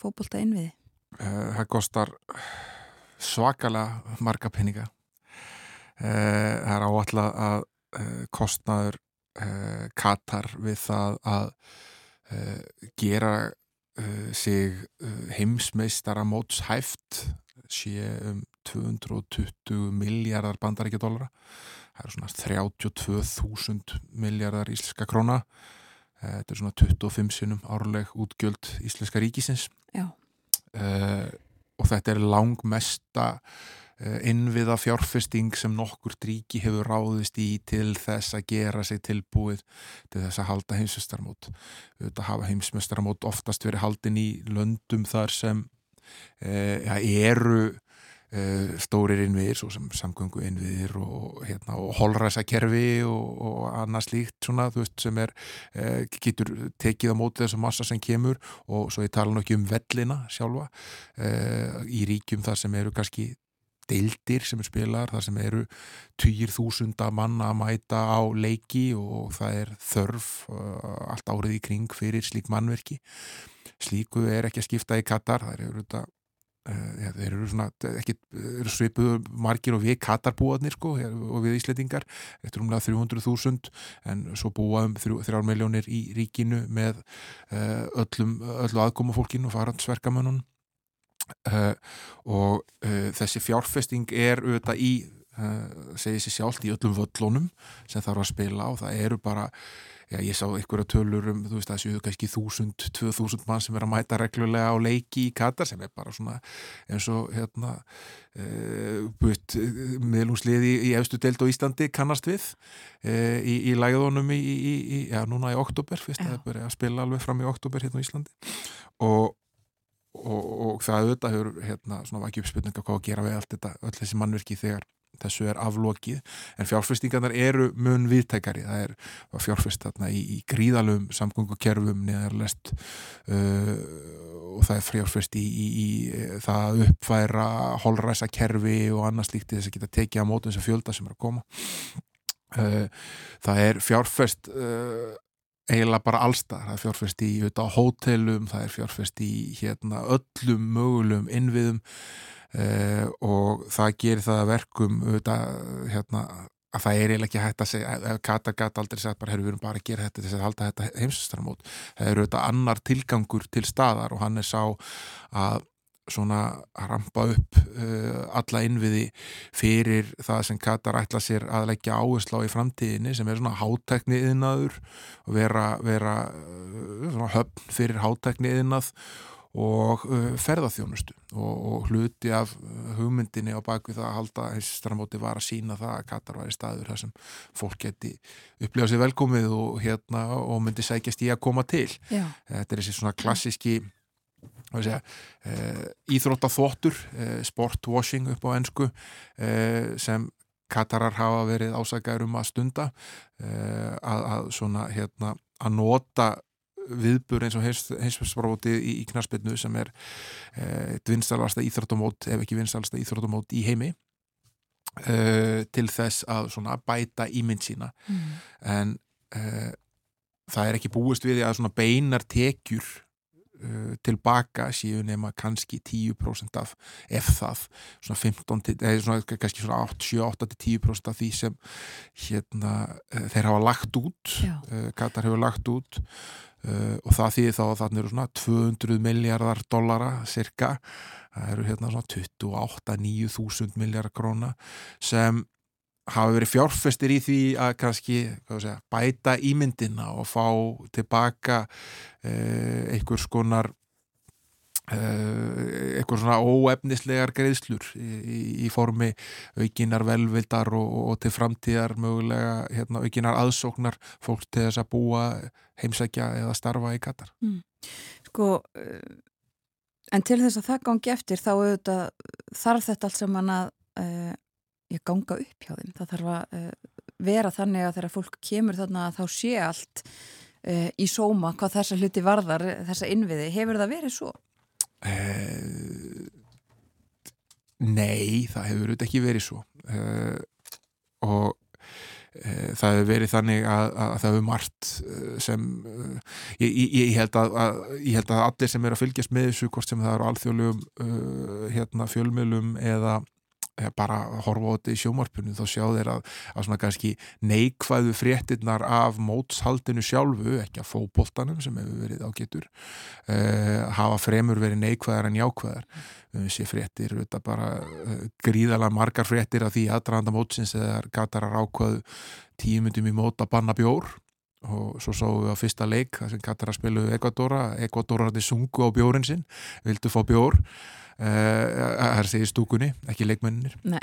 fótbolta innviði? Eh, Það kostar svakalega marga peninga. Eh, Það er áallega að eh, kostnaður eh, Katar við það að eh, gera eh, sig eh, heimsmeistara mótshæft sé um 220 miljardar bandaríkja dólara það eru svona 32.000 miljardar íslenska króna. Eh, þetta er svona 25 sinum árleg útgjöld íslenska ríkisins. Uh, og þetta er langmesta uh, innviða fjárfesting sem nokkur ríki hefur ráðist í til þess að gera sig tilbúið til þess að halda heimsmestaramót þetta hafa heimsmestaramót oftast verið haldin í löndum þar sem ja, eru stórir innviðir svo sem samgöngu innviðir og, hérna, og holræsakerfi og, og annað slíkt svona, veist, sem er uh, getur tekið á móti þessu massa sem kemur og svo ég tala nú ekki um vellina sjálfa uh, í ríkjum þar sem eru kannski deildir sem er spilar, þar sem eru týjir þúsunda manna að mæta á leiki og það er þörf uh, allt árið í kring fyrir slík mannverki slíku er ekki að skipta í Katar, það eru þetta Uh, þeir eru svona ekki, eru svipuðu margir og við Katarbúarnir sko, og við Íslandingar þetta er umlega 300.000 en svo búa um 3 miljónir í ríkinu með uh, öllum, öllu aðkomu fólkinu og farandsverkamönnun uh, og þessi fjárfesting er auðvitað í segið sér sjálft í öllum völlunum sem þarf að spila og það eru bara Já, ég sá einhverja tölur um, þú veist, það séu kannski þúsund, tvö þúsund mann sem er að mæta reglulega á leiki í Katar sem er bara svona eins og hérna uh, butt meðlungsliði í efstu deild á Íslandi kannast við uh, í, í læðunum í, í, í, já, núna í oktober, fyrst að það börja að spila alveg fram í oktober hérna á Íslandi. Og og, og það auðvitað hefur hérna svona vakið uppspurninga hvað að gera við allt þetta, öll þessi mannverki þegar þessu er aflokið, en fjárfestingarnar eru mun viðtækari, það er fjárfest þarna í, í gríðalum samgöngukerfum neðarlest uh, og það er fjárfest í, í, í það að uppfæra holræsa kerfi og annars líkti þess að geta tekið á mótum sem fjölda sem er að koma. Uh, það er fjárfest uh, eiginlega bara allstar, það er fjárfest í auðvitað, hótelum, það er fjárfest í hérna, öllum mögulegum innviðum Uh, og það gerir það verkum auðvitað, hérna, að það er eiginlega ekki hægt að segja, Kata gata aldrei sagt bara, herru, við erum bara að gera þetta til þess að halda þetta heimsastramót, það eru auðvitað annar tilgangur til staðar og hann er sá að svona rampa upp uh, alla innviði fyrir það sem Katar ætla sér að leggja áherslu á í framtíðinni sem er svona hátækni yðnaður og vera, vera uh, höfn fyrir hátækni yðnað og uh, ferðarþjónustu og, og hluti af hugmyndinni á bakvið það að halda heimstramóti var að sína það að Katar var í staður þar sem fólk geti upplifað sér velkomið og, hérna, og myndi sækjast í að koma til Já. þetta er þessi svona klassíski segja, uh, íþróttaþvottur uh, sportwashing upp á ennsku sem Katarar hafa verið ásakaður um að stunda að, að svona hérna að nota viðbur eins og heimsfjöldsbróti í, í knarsbyrnu sem er eh, vinstalasta íþróttamót ef ekki vinstalasta íþróttamót í heimi eh, til þess að svona bæta ímynd sína Mm. en eh, það er ekki búist við því að svona beinar tekjur uh, tilbaka séu nema kannski 10% af ef það. Svona 15 til, eða svona kannski svona 7-8-10% af því sem hérna uh, þeir hafa lagt út uh, Katar hefur lagt út og það þýðir þá að þarna eru svona 200 miljardar dollara cirka, það eru hérna svona 28-9 þúsund miljardar króna sem hafa verið fjárfestir í því að kannski segja, bæta ímyndina og fá tilbaka eh, einhvers konar eh, einhvers svona óefnislegar greiðslur í, í, í formi aukinar velvildar og, og til framtíðar mögulega hérna, aukinar aðsóknar fólk til þess að búa heimsækja eða starfa í Katar. Sko, uh, en til þess að það gangi eftir þá auðvitað þarf þetta allt saman að uh, ég ganga upp hjá þeim. Það þarf að uh, vera þannig að þegar fólk kemur þarna að þá sé allt uh, í sóma hvað þessa hluti varðar, þessa innviði. Hefur það verið svo? Eh, Nei, það hefur auðvitað ekki verið svo uh, og uh, það hefur verið þannig að, að það hefur margt uh, sem ég, ég, held að, að, ég held að allir sem eru að fylgjast með þessu hvort sem það eru alþjóðlegum hérna, fjölmjölum eða eh, bara að horfa á þetta í sjómarpunum þá sjá þeir að, að svona kannski neikvæðu fréttinnar af mótshaldinu sjálfu, ekki af fóboltanum sem hefur verið ágetur uh, hafa fremur verið neikvæðar en jákvæðar. Við sé fréttir þetta bara uh, gríðalega margar fréttir af því aðdraðanda mótsins eða gatarar ákvæðu tímundum í mót að banna bjór. Og svo sáum við á fyrsta leik þar sem Katara spiluðu Ekvadora Ekvadorarnir sungu á bjórin sinn vildu fá bjór það er segið stúkunni, ekki leikmennir Nei,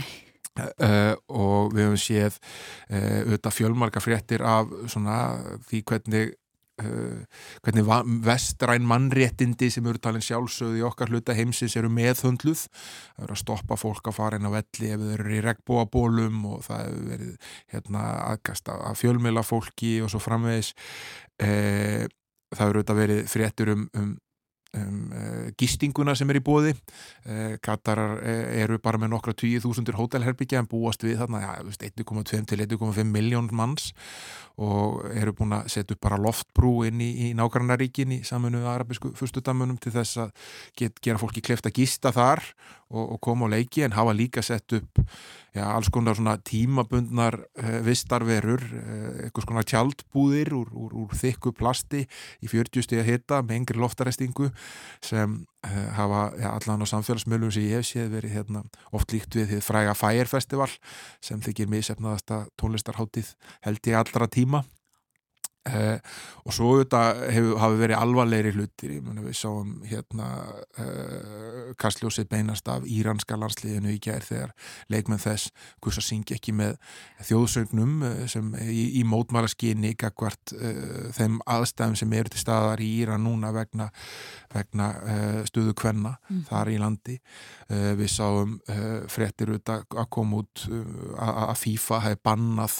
Uh, og við höfum séð uh, auðvitað fjölmarka fréttir af svona því hvernig uh, hvernig vestræn mannréttindi sem eru talin sjálfsögð í okkar hluta heimsins eru meðhundluð það eru að stoppa fólk að fara inn á velli ef þau eru í regnbóabólum og það hefur verið hérna aðgast að fjölmila fólki og svo framvegis. Það eru auðvitað verið fréttur um, um um uh, gistinguna sem er í bóði uh, Katarar uh, eru bara með nokkra 20.000 hótelherbyggja en búast við þarna ja, þú veist, 1,2 til 1,5 miljón manns og eru búin að setja upp bara loftbrú inn í, í nágrannaríkin í saminu arabisku fyrstudamunum til þess að get, gera fólki kleft að gista þar og, og koma á leiki en hafa líka sett upp já, alls konar svona tímabundnar uh, vistarverur, uh, eitthvað svona tjaldbúðir úr, úr, úr þykku plasti í 40 stiga hita með engri loftarestingu sem uh, hafa ja, allan á samfélagsmiðlum sem ég hef séð verið hérna, oft líkt við fræga Fire Festival sem þykir misefnaðasta tónlistarháttið held ég allra tíma Uh, og svo auðvitað hafi verið alvarlegri hlutir, ég meni við sáum hérna uh, kastljósið beinast af íranska landsliðinu í gær þegar leikmenn þess hvers að syngja ekki með þjóðsögnum uh, sem í, í mótmæla skinni uh, þeim aðstæðum sem eru til staðar í Íran núna vegna, vegna stuðu kvenna Mm. þar í landi við sáum fréttir auðvitað að koma út að FIFA hefði bannað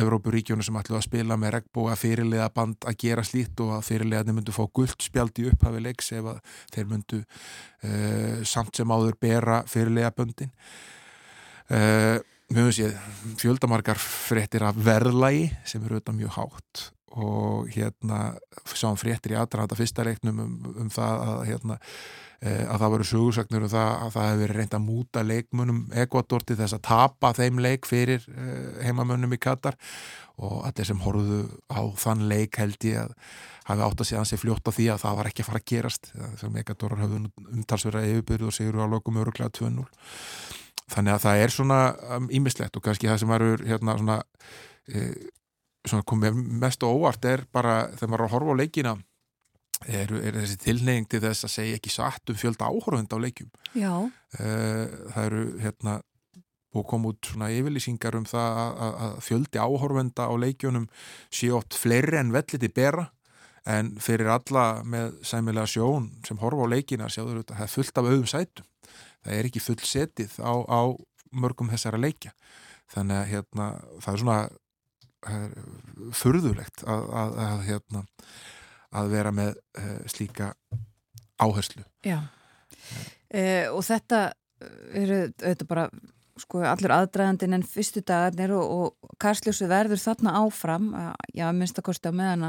Evrópuríkjónu sem ætlu að spila með regnbóa fyrirliða band að gera slíkt og að fyrirliðarnir myndu fá gullt spjald í upphafi leiks ef þeir myndu uh, samt sem áður bera fyrirliða böndin uh, við höfum séð fjöldamargar fréttir af verðlægi sem eru auðvitað mjög hátt og hérna sáum fréttir í aðdraðanda fyrsta leiknum um, um það að hérna eh, að það voru sögursagnur um það að það hefur reynd að múta leikmunum Ekvator til þess að tapa þeim leik fyrir uh, heimamönnum í Katar. Og allir sem horfðu á þann leik held ég að hafi átt að sé ansi fljótt á því að það var ekki að fara að gerast. Sem Ekvatorar höfðu umtalsverða yfirbyrðu og sigur á lokum öruglega 2-0 þannig að það er svona ímislegt og kannski það sem verður hérna svona, svona komið mest og óvart er bara þegar maður að horfa á leikina er, er þessi tilneying til þess að segja ekki satt um fjölda áhörfund á leikjum? Já, Eh, það eru hérna og kom út svona yfirlýsingar um það að, fjöldi áhorfenda á leikjunum sé oft fleiri en velliti bera en fyrir alla með sæmilega sjón sem horfa á leikina sjáður þetta, það er fullt af auðum sætum. Það er ekki full setið á, á mörgum þessara leikja. Þannig að hérna, það er svona það er furðulegt að, að, að hérna að vera með uh, slíka áherslu já. E, og þetta eru auðvitað bara sko allur aðdragandinn en fyrstu dagarnir og, og Karsljósu verður þarna áfram, að- já, að minnsta kosti á meðan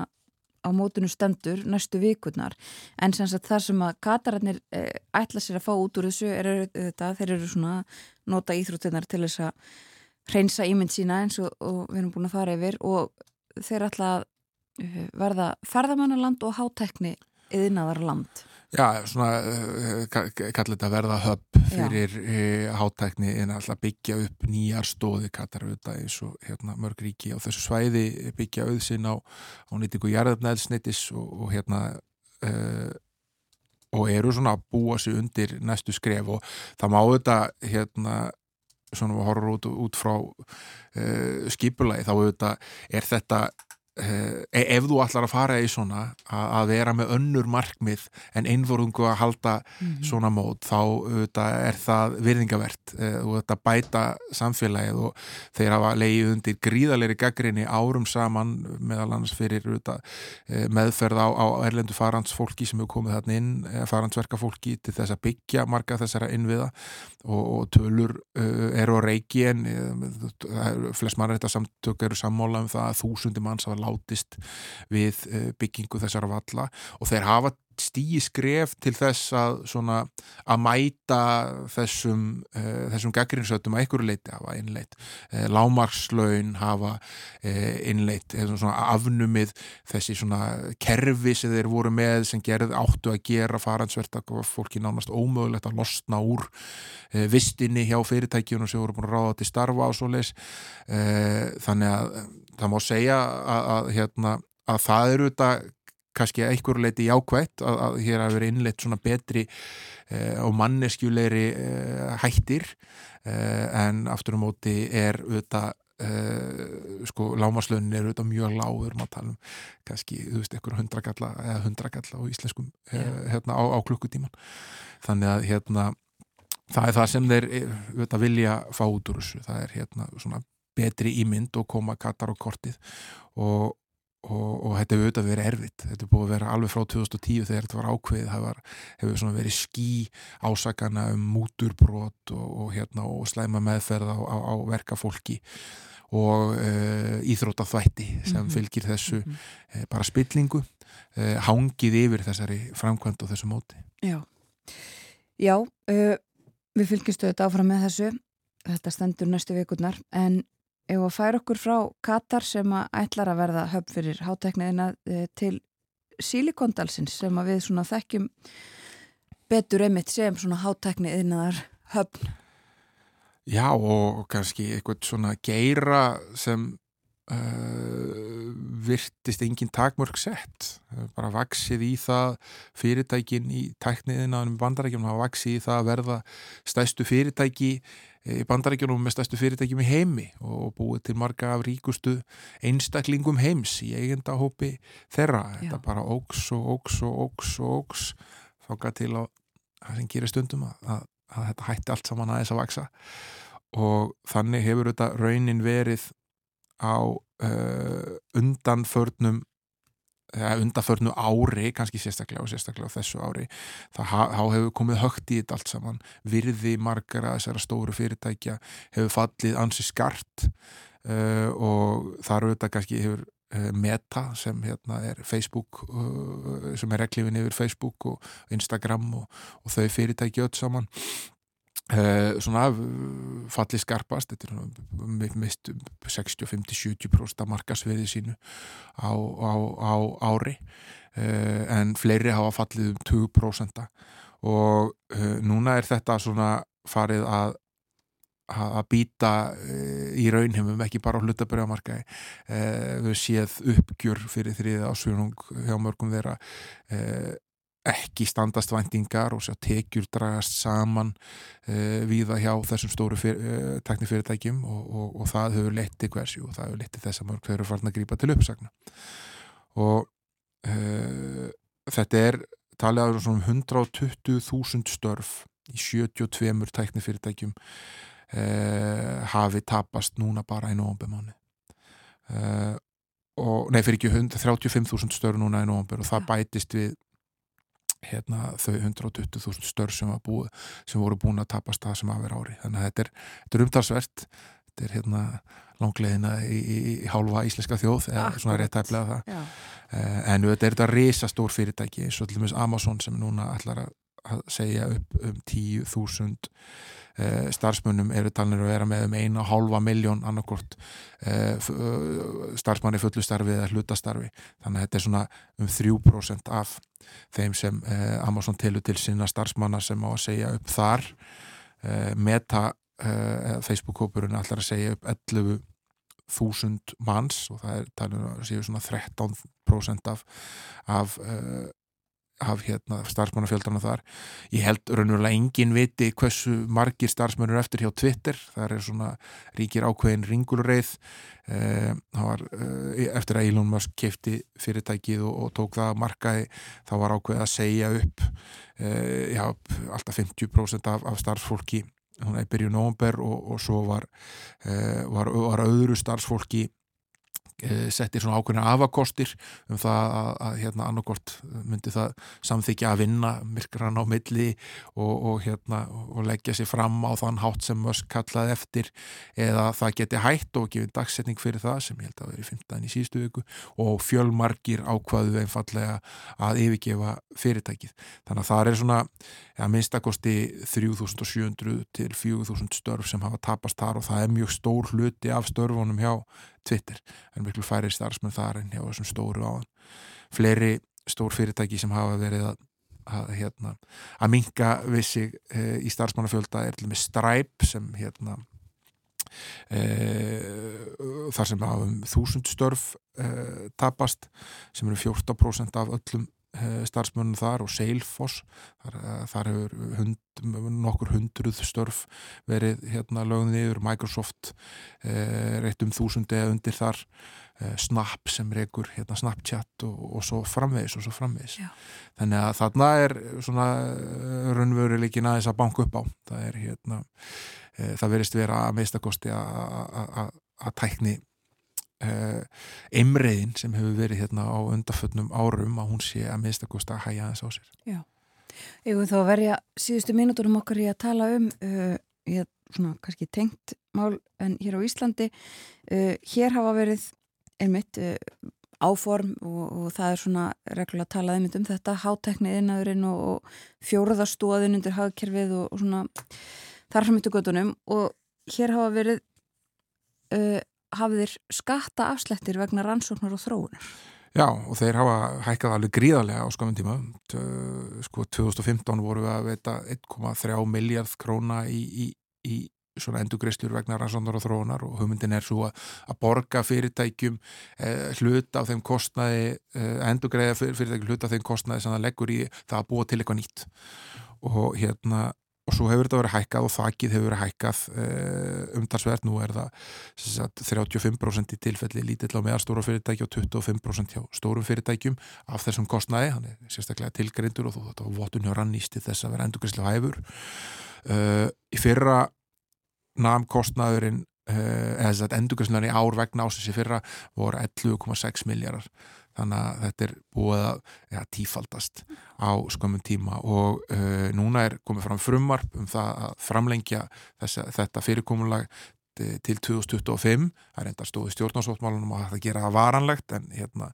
á mótunu stendur næstu vikurnar en sem sagt það sem að katararnir e, ætla sér að fá út úr þessu er þetta, þeir eru svona nota íþróttinnar til þess að hreinsa ímynd sína eins og, og við erum búin að fara yfir og þeir ætla að verða ferðamannaland og hátekni yðnaðarland Já, svona uh, kallar þetta verða höpp fyrir uh, hátækni en alltaf byggja upp nýjar stóði katar auðvitað eins og hérna, mörg ríki á þessu svæði byggja auðsinn á, á nýtingu jarðarnæðsnittis og, og hérna uh, og eru svona að búa sig undir næstu skref og það má þetta hérna svona við horfum út, út frá uh, skipulagi þá auðvitað er þetta ef þú ætlar að fara í svona að, vera með önnur markmið en einvorungu að halda svona mót þá er það virðingavert og þetta bæta samfélagið og þeir hafa leiðið undir gríðalegri gaggrinni árum saman meðal annars fyrir auðvitað, uh, meðferð á, á erlendu farandsfólki sem hefur komið þarna inn faransverkafólki til þess að byggja marga þessara innviða og, og tölur eru á reiki en flest mann þetta samtök eru sammála um það að þúsundi manns hafa látist við byggingu þessara valla og þeir hafa stíi skref til þess að svona að mæta þessum uh, þessum gaggrinsötum að einhverju leiti hafa innleitt uh, lámarkslaun hafa uh, innleitt svona afnumið þessi svona kerfi sem þeir voru með sem gerð áttu að gera faransvert að fólki nánast ómögulegt að losna úr vistinni hjá fyrirtækjunum sem voru búin að ráða til starfa og svo leis þannig að það má segja að, að, hérna, að það eru þetta kannski að einhverju leiti jákvætt að, að hér hafi verið innleitt svona betri eh, og manneskjulegri eh, hættir eh, en aftur á móti er auðvitað eh, sko lámaslönin er auðvitað mjög lág við erum að tala um kannski, þú veist, einhverju hundrakalla eða hundrakalla á íslenskum eh, hérna á, á klukkutíman þannig að hérna það er það sem þeir eh, auðvitað vilja fá út úr þessu, það er hérna svona betri ímynd og koma kattar á kortið. Og og, og þetta hefur auðvitað verið erfitt. Þetta er búið að vera alveg frá 2010 þegar þetta var ákveðið. Það var, hefur verið ský ásakana um múturbrot og, og, hérna, og slæma meðferð á, á, á verkafólki og uh, íþrótaþvætti sem Mhm. fylgir þessu Mhm. uh, bara spillingu uh, hangið yfir þessari framkvæmt og þessu móti. Já, Já við fylgjumstu þetta áfram með þessu. Þetta stendur næstu vikurnar en ef að færa okkur frá Katar sem að ætlar að verða höfn fyrir hátekniðina uh, til Silikondalsins sem að við svona þekkjum betur einmitt sem svona hátekniðinaðar höfn. Já og kannski eitthvað svona geira sem uh, virtist engin takmörg sett. Bara vaksið í það fyrirtækin í tækniðina um bandarækjum hafa vaksið í það að verða stæstu fyrirtæki eh, í bandarækjunum með stæstu fyrirtækjum í heimi og búið til marga af ríkustu einstaklingum heims í eigendahópi þeirra. Þetta Já. bara óks og óks og óks og óks þáka til að það sem gerir stundum að, að, að þetta hætti allt saman aðeins að vaksa og þannig hefur þetta raunin verið á uh, undanförnum eða undanförnu ári, kannski sérstaklega og sérstaklega á þessu ári þá hefur komið högt í þetta allt saman. Virði margara þessara stóru fyrirtækja hefur fallið ansi skart uh, og þar auðvitað kannski hefur uh, Meta sem hérna er Facebook uh, sem er reglifin yfir Facebook og Instagram og, og þau fyrirtæki öll saman svona uh, falli skarpast. Þetta er mist 60-50-70% af markasviði sínu á, á, á ári. Uh, en fleiri hafa fallið um 20% og núna er þetta svona farið að að býta í raunheimum ekki bara á hlutabrjámarkaði við séð uppgjör fyrir þriða ásvörung hjá mörgum þeirra ekki standast væntingar og sjá tekjur dragast saman uh, viða hjá þessum stóru fyr, uh, teknifyrirtækjum og, og, og það hefur leitt til hversju og það hefur leitt til þess að mörg þeir eru farin að grípa til uppsagna. Og uh, þetta er talið að svona 120.000 störf í 72 teknifyrirtækjum hafi tapast núna bara í nóvambemáni uh, og nei fyrir ekki 135.000 störf núna í nóvamber og það bætist við hérna þau 120.000 störf sem, búið, sem voru búin að tapast það sem að vera ári. Þannig að þetta er, þetta er umtalsvert. Þetta er hérna langleðina í, í, í hálfa íslenska þjóð eða svona Akkúrat. rétt æflega það. Já, Eh, en þetta er þetta risastór fyrirtæki eins og til dæmis Amazon sem núna ætlar að, að segja upp um 10.000 uh, starfsmönnum eru talnir að vera með um eina hálfa miljón annarkort uh, starfsmanni fullu starfi eða hlutastarfi. Þannig að þetta er svona um 3% af þeim sem uh, Amazon telur til sinna starfsmanna sem á að segja upp þar. Uh, Meta uh, Facebook-hópurinn ætlar að segja upp 11 þúsund manns og það er talið að séu svona 13% af, af, uh, af hérna, starfsmannafjöldana þar. Ég held raunverulega engin viti hversu margir starfsmannur eftir hjá Twitter. Það er svona ríkir ákveðin ringulreið. Það var uh, eftir að Elon Musk kefti fyrirtækið og, og tók það að markaði þá var ákveð að segja upp uh, já, alltaf 50% af, af starfsfólki hún er byrjuð nómber og, og svo var, uh, var, var öðru starfsfólki eh, settir svona ákveðin afakostir um það að, að hérna annarkort myndi það samþykja að vinna myrkran á milli og, og hérna og leggja sér fram á þann hátt sem Musk kallaði eftir eða það geti hætt og gefið dagsetning fyrir það sem ég held að veri 15 í síðustu viku og fjölmargir ákvaðu einfallega að yfirgefa fyrirtækið. Þannig að það er svona ja, minnstakosti 3700 til 4000 störf sem hafa tapast þar og það er mjög stór hluti af störfunum hjá Twitter. En miklu færi starfsmenn þar en hjá þessum stóru áðan. Fleiri stór fyrirtæki sem hafa verið að að, hérna, að minka við sig e, í starfsmannafjölda er til með Stripe sem hérna e, þar sem hafa um þúsund störf e, tapast sem eru 14% af öllum starfsmönnum þar og Salesforce. Þar, þar hefur hund, nokkur hundruð störf verið hérna lögðin yfir Microsoft eh, reitt um þúsundi eða undir þar. Eh, Snap sem reykur hérna Snapchat og, og svo framvegis og svo framvegis. Já. þannig að þarna er svona raunveruleikin aðeins að banka upp á. Það er hérna eh, það verist vera að meðstakosti að tækni einreiðin sem hefur verið hérna á undaföllnum árum að hún sé að minnstakosta að hæja þess á sér. Já, ég þá að verja síðustu mínúturum okkar í að tala um uh, ég, svona kannski tengt mál en hér á Íslandi. Uh, hér hafa verið einmitt áform og, og það er svona reglulega að tala einmitt um þetta háteknið innaðurinn og, og fjóraðastóðin undir hagkerfið og, og svona þarfamitu göttunum og hér hafa verið hafðir skatta afslettir vegna rannsóknar og þróunar. Já, og þeir hafa hækkað alveg gríðarlega á skamum tíma. Sko, 2015 voru við að veita 1,3 miljard króna í, í, í svona endugreislur vegna rannsóknar og þróunar og hugmyndin er svo að, að borga fyrirtækjum eh, hlut af þeim kostnaði, eh, endugreiða fyrirtækjum hlut af þeim kostnaði sem það leggur í það að búa til eitthvað nýtt. Og hérna og svo hefur þetta verið hækkað og þakkið hefur verið hækkað uh, umtalsverð, nú er það sagt, 35% í tilfelli lítill á meðarstóra fyrirtæki og 25% hjá stórum fyrirtækjum af þessum kostnæði hann er sérstaklega tilgrindur og þetta var votun hjá rannisti þess að vera endurgrislega hæfur. Uh, í fyrra namn kostnæðurinn uh, að endurgrislega í ár vegna ásins í fyrra voru 11,6 miljardar þannig að þetta er búið að ja, tífaldast á skömmun tíma og uh, núna er komið fram frumvarp um það að framlengja þessa, þetta fyrirkomulag til 2025, það er enda stóði stjórnarsóttmálunum að það gera það varanlegt en hérna,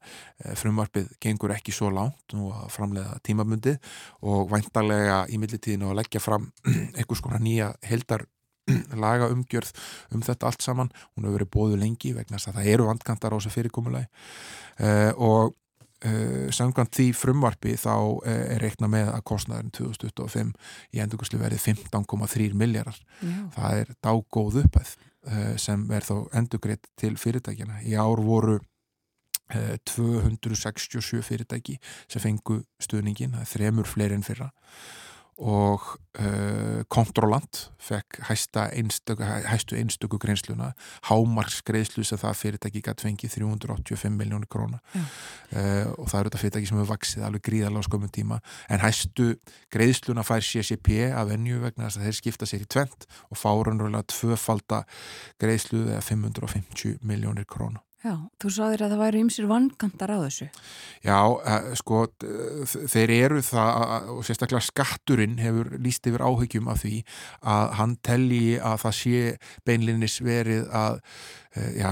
frumvarpið gengur ekki svo langt nú að framlega tímabundi og væntalega í millitíðinu að leggja fram einhvers konar nýja heldar laga umgjörð um þetta allt saman. Hún hefur verið bóðu lengi vegna þess að það eru vandkantar á þessu fyrirkomulagi. Uh, og uh, samkvæmt því frumvarpi þá uh, er reikna með að kostnæðurinn 2025 í endurkurslu verið 15,3 miljardar það er dágóð uppæð sem er þá endurgreitt til fyrirtækjana í ár voru 267 fyrirtæki sem fengu stuðningin, það er þremur fleiri enn fyrra og uh, kontrolant fekk einstöku, hæstu einstöku greinsluna, hámarksgreislu sem það fyrirtæki gæti fengið 385 miljónir króna. Uh, og það eru þetta fyrirtæki sem hefur vaksið alveg gríðarlega á skömmum tíma. En hæstu greisluna fær CCP að venju vegna þess að þeir skipta sér í tvent og fá raunverulega tvöfalda greislu eða 550 miljónir króna Já, þú sáðir að það væri ymsir vangantar á þessu. Já, sko, þeir eru það og sérstaklega skatturinn hefur líst yfir áhyggjum af því að hann telli að það sé beinlinnis verið að, e, já,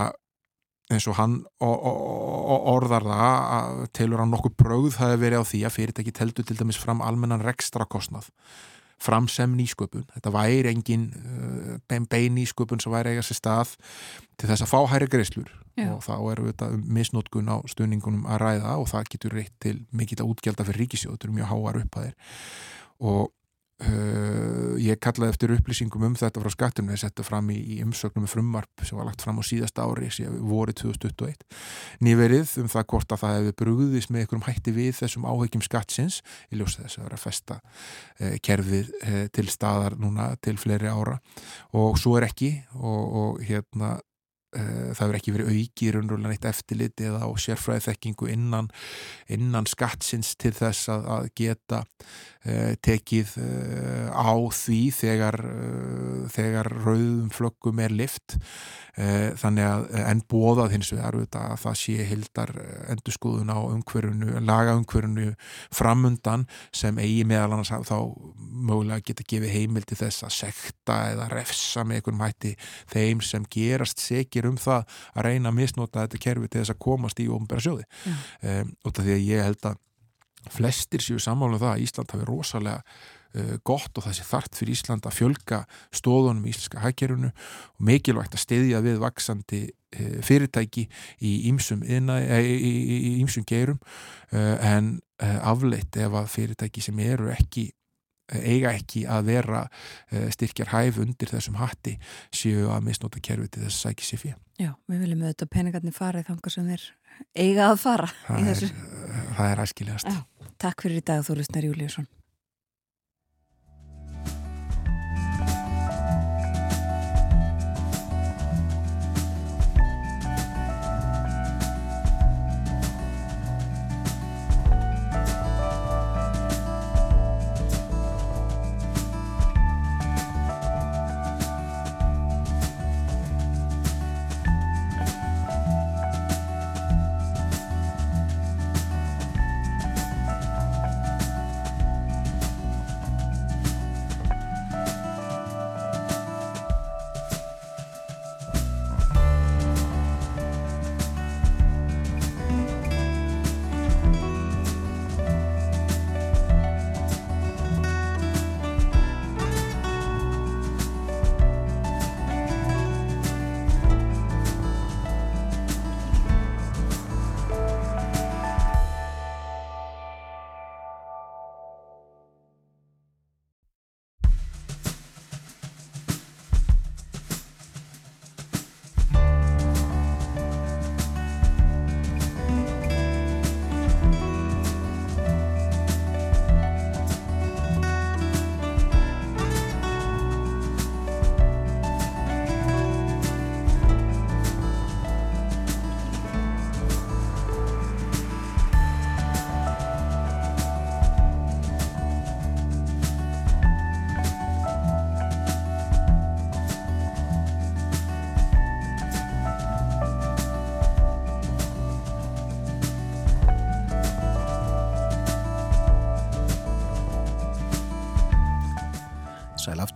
eins og hann orðar það, telur hann nokkuð bröð það hefur verið á því að fyrirtæki teldu til dæmis fram almennan rekstrakostnað fram sem nýsköpun. Þetta væri engin bein, bein nýsköpun sem væri eiga sér stað til þess að fá hæri greislur Já. og þá við þetta um misnótkun á stuðningunum að ræða og það getur reitt til mikill að útgjálta fyrir ríkisjóð, þetta eru mjög háar upphæðir og uh, ég kallaði eftir upplýsingum um þetta frá skattunum, ég setti fram í, í umsögnum með frumvarp sem var lagt fram á síðasta ári voru 2021 nýverið um það hvort að það hefði brúðist með einhverjum hætti við þessum áhegjum skattsins í ljósa þess að vera að festa uh, kerfið uh, til staðar núna til fleiri ára. Og svo er ekki og, og hérna uh, það hefur ekki verið auki raunrúlega neitt eftirliti eða á sérfræði þekkingu innan, innan skattsins til þess að, að geta tekið uh, á því þegar, þegar rauðum flöggum er lift þannig að enn bóðað hins vegar að það sé hildar endurskúðun á umhverfunu, laga umhverfunu framundan sem eigi meðal annars þá mögulega geta gefið heimil til þess að sekta eða refsa með einhvern mætti þeim sem gerast sekir um það að reyna að misnota þetta kerfi til þess að komast í ofnbæra sjóði. Um, út af því að ég held að flestir séu sammála um það að Ísland hafi rosalega uh, gott og það sé þart fyrir Ísland að fjölga stóðunum í íslenska hækkerunu og mikilvægt að stiðja við vaksandi uh, fyrirtæki í ímsum, ímsum geirum uh, en uh, afleitt ef að fyrirtæki sem eru ekki eiga ekki að vera styrkjar hæf undir þessum hatti séu að misnóta kerfi til þess að sækja sér fyrir. Já, við viljum auðvitað peningarnir fara í þangar sem þeir eiga að fara það er, það er æskilegast. Já, takk fyrir í dag Þórisnar Júliusson.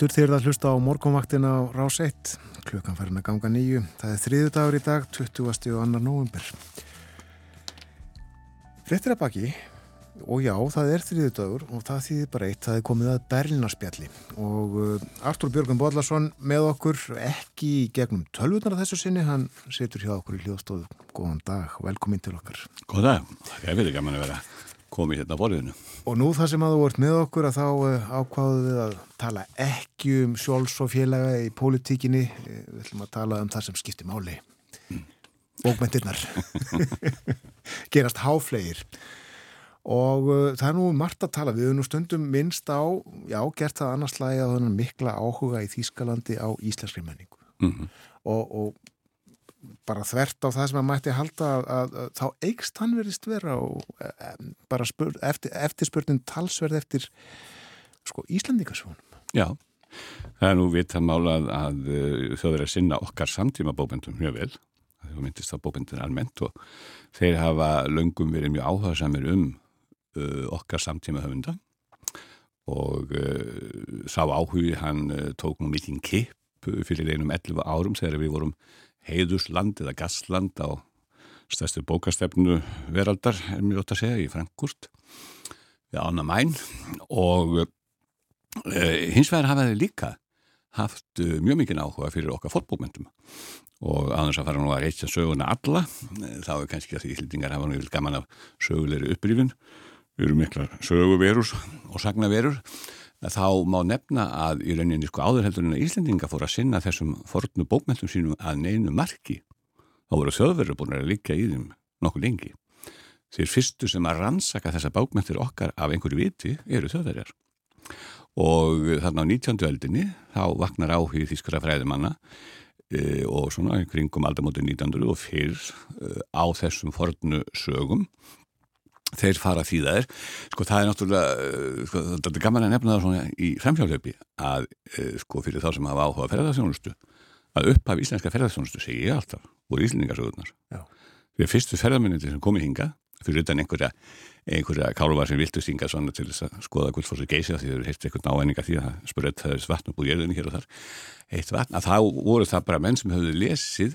Aftur þegar það hlusta á morgunvaktin á Rás 1. Klukkan farin að ganga nýju. Það er þriðu dagur í dag, 20. og 2. november. Frettir að baki og já, það er þriðu dagur og það þýðir bara eitt, það er komið að Berlinarspjalli og uh, Artur Björgun Bodlason með okkur ekki gegnum tölvunar af þessu sinni, hann setur hjá okkur í hljóðstofu. Góðan dag, velkomin til okkar. Góða, það er verið gaman að vera komið hérna á borðinu. Og nú það sem að þú vart með okkur að þá uh, ákváðu við að tala ekki um sjóls og félaga í pólitíkinni. Eh, Við ætlum að tala um það sem skiptir máli. Bókmentirnar. Gerast háflegir. Og uh, það er nú margt að tala. Við höfum nú stundum minnst á, já, gert það annars lagi að þannig mikla áhuga í Þýskalandi á íslenskri menningu. Mm Og, og bara þvert á það sem að mætti halda að, að, að þá eikst hann verðist vera og um, bara spur, eftir, eftirspurnin talsverð eftir sko Íslandingasjónum. Já, það er nú vitað mála að, að uh, þau verið að sinna okkar samtíma bókbendum mjög vel. Það myndist að bókbendin er almennt og þeir hafa löngum verið mjög áhugaðsamir um uh, okkar samtíma höfunda og uh, sá áhugi hann uh, tók nú mikinn kipp fyrir einum 11 árum þegar við vorum heiðusland eða gasland á stærstu bókastefnu veraldar, er mjög ótt að segja, í Frankúrt við Ána Mæn og e, hins vegar hafa þeir líka haft uh, mjög mikið áhuga fyrir okkar fótbókmyndum og aðeins að fara nú að reykja söguna alla eh, þá er kannski að því íslendingar hafa nú vil gaman af sögulegri uppbrífin við erum miklar söguverur og sagnaverur þá má nefna að í rauninni sko áður heldur en að Íslendinga fór að sinna þessum fornu bókmyndum sínum að neinu marki þá voru þjóðverður búin að líka í þeim nokkuð lengi þeir fyrstu sem að rannsaka þessa bókmyndir okkar af einhverju viti eru þjóðverjar og þarna á 19. öldinni þá vaknar áhugið þýskara fræðimanna e, og svona kringum aldamóti 1900 og fyrr e, á þessum fornu sögum þeir fara því það er sko það er náttúrulega e, sko, þetta er gaman að nefna það svona í fremhjálfleipi að e, sko fyrir þá sem hafa áhuga ferðarþjónustu að upphaf íslenska ferðarþjónustu segi ég alltaf voru íslendingasögurnar Já. því að fyrstu ferðarmennir sem komið hinga fyrir utan einhverja, einhverja kálvar sem viltu stinga svona til þess að skoða gullfórsir geysi því þau eru heilt eitthvað náæninga því að spurðið það er vatn upp úr jörðinni hér og þar heitt vatn, að þá voru það bara menn sem höfðu lesið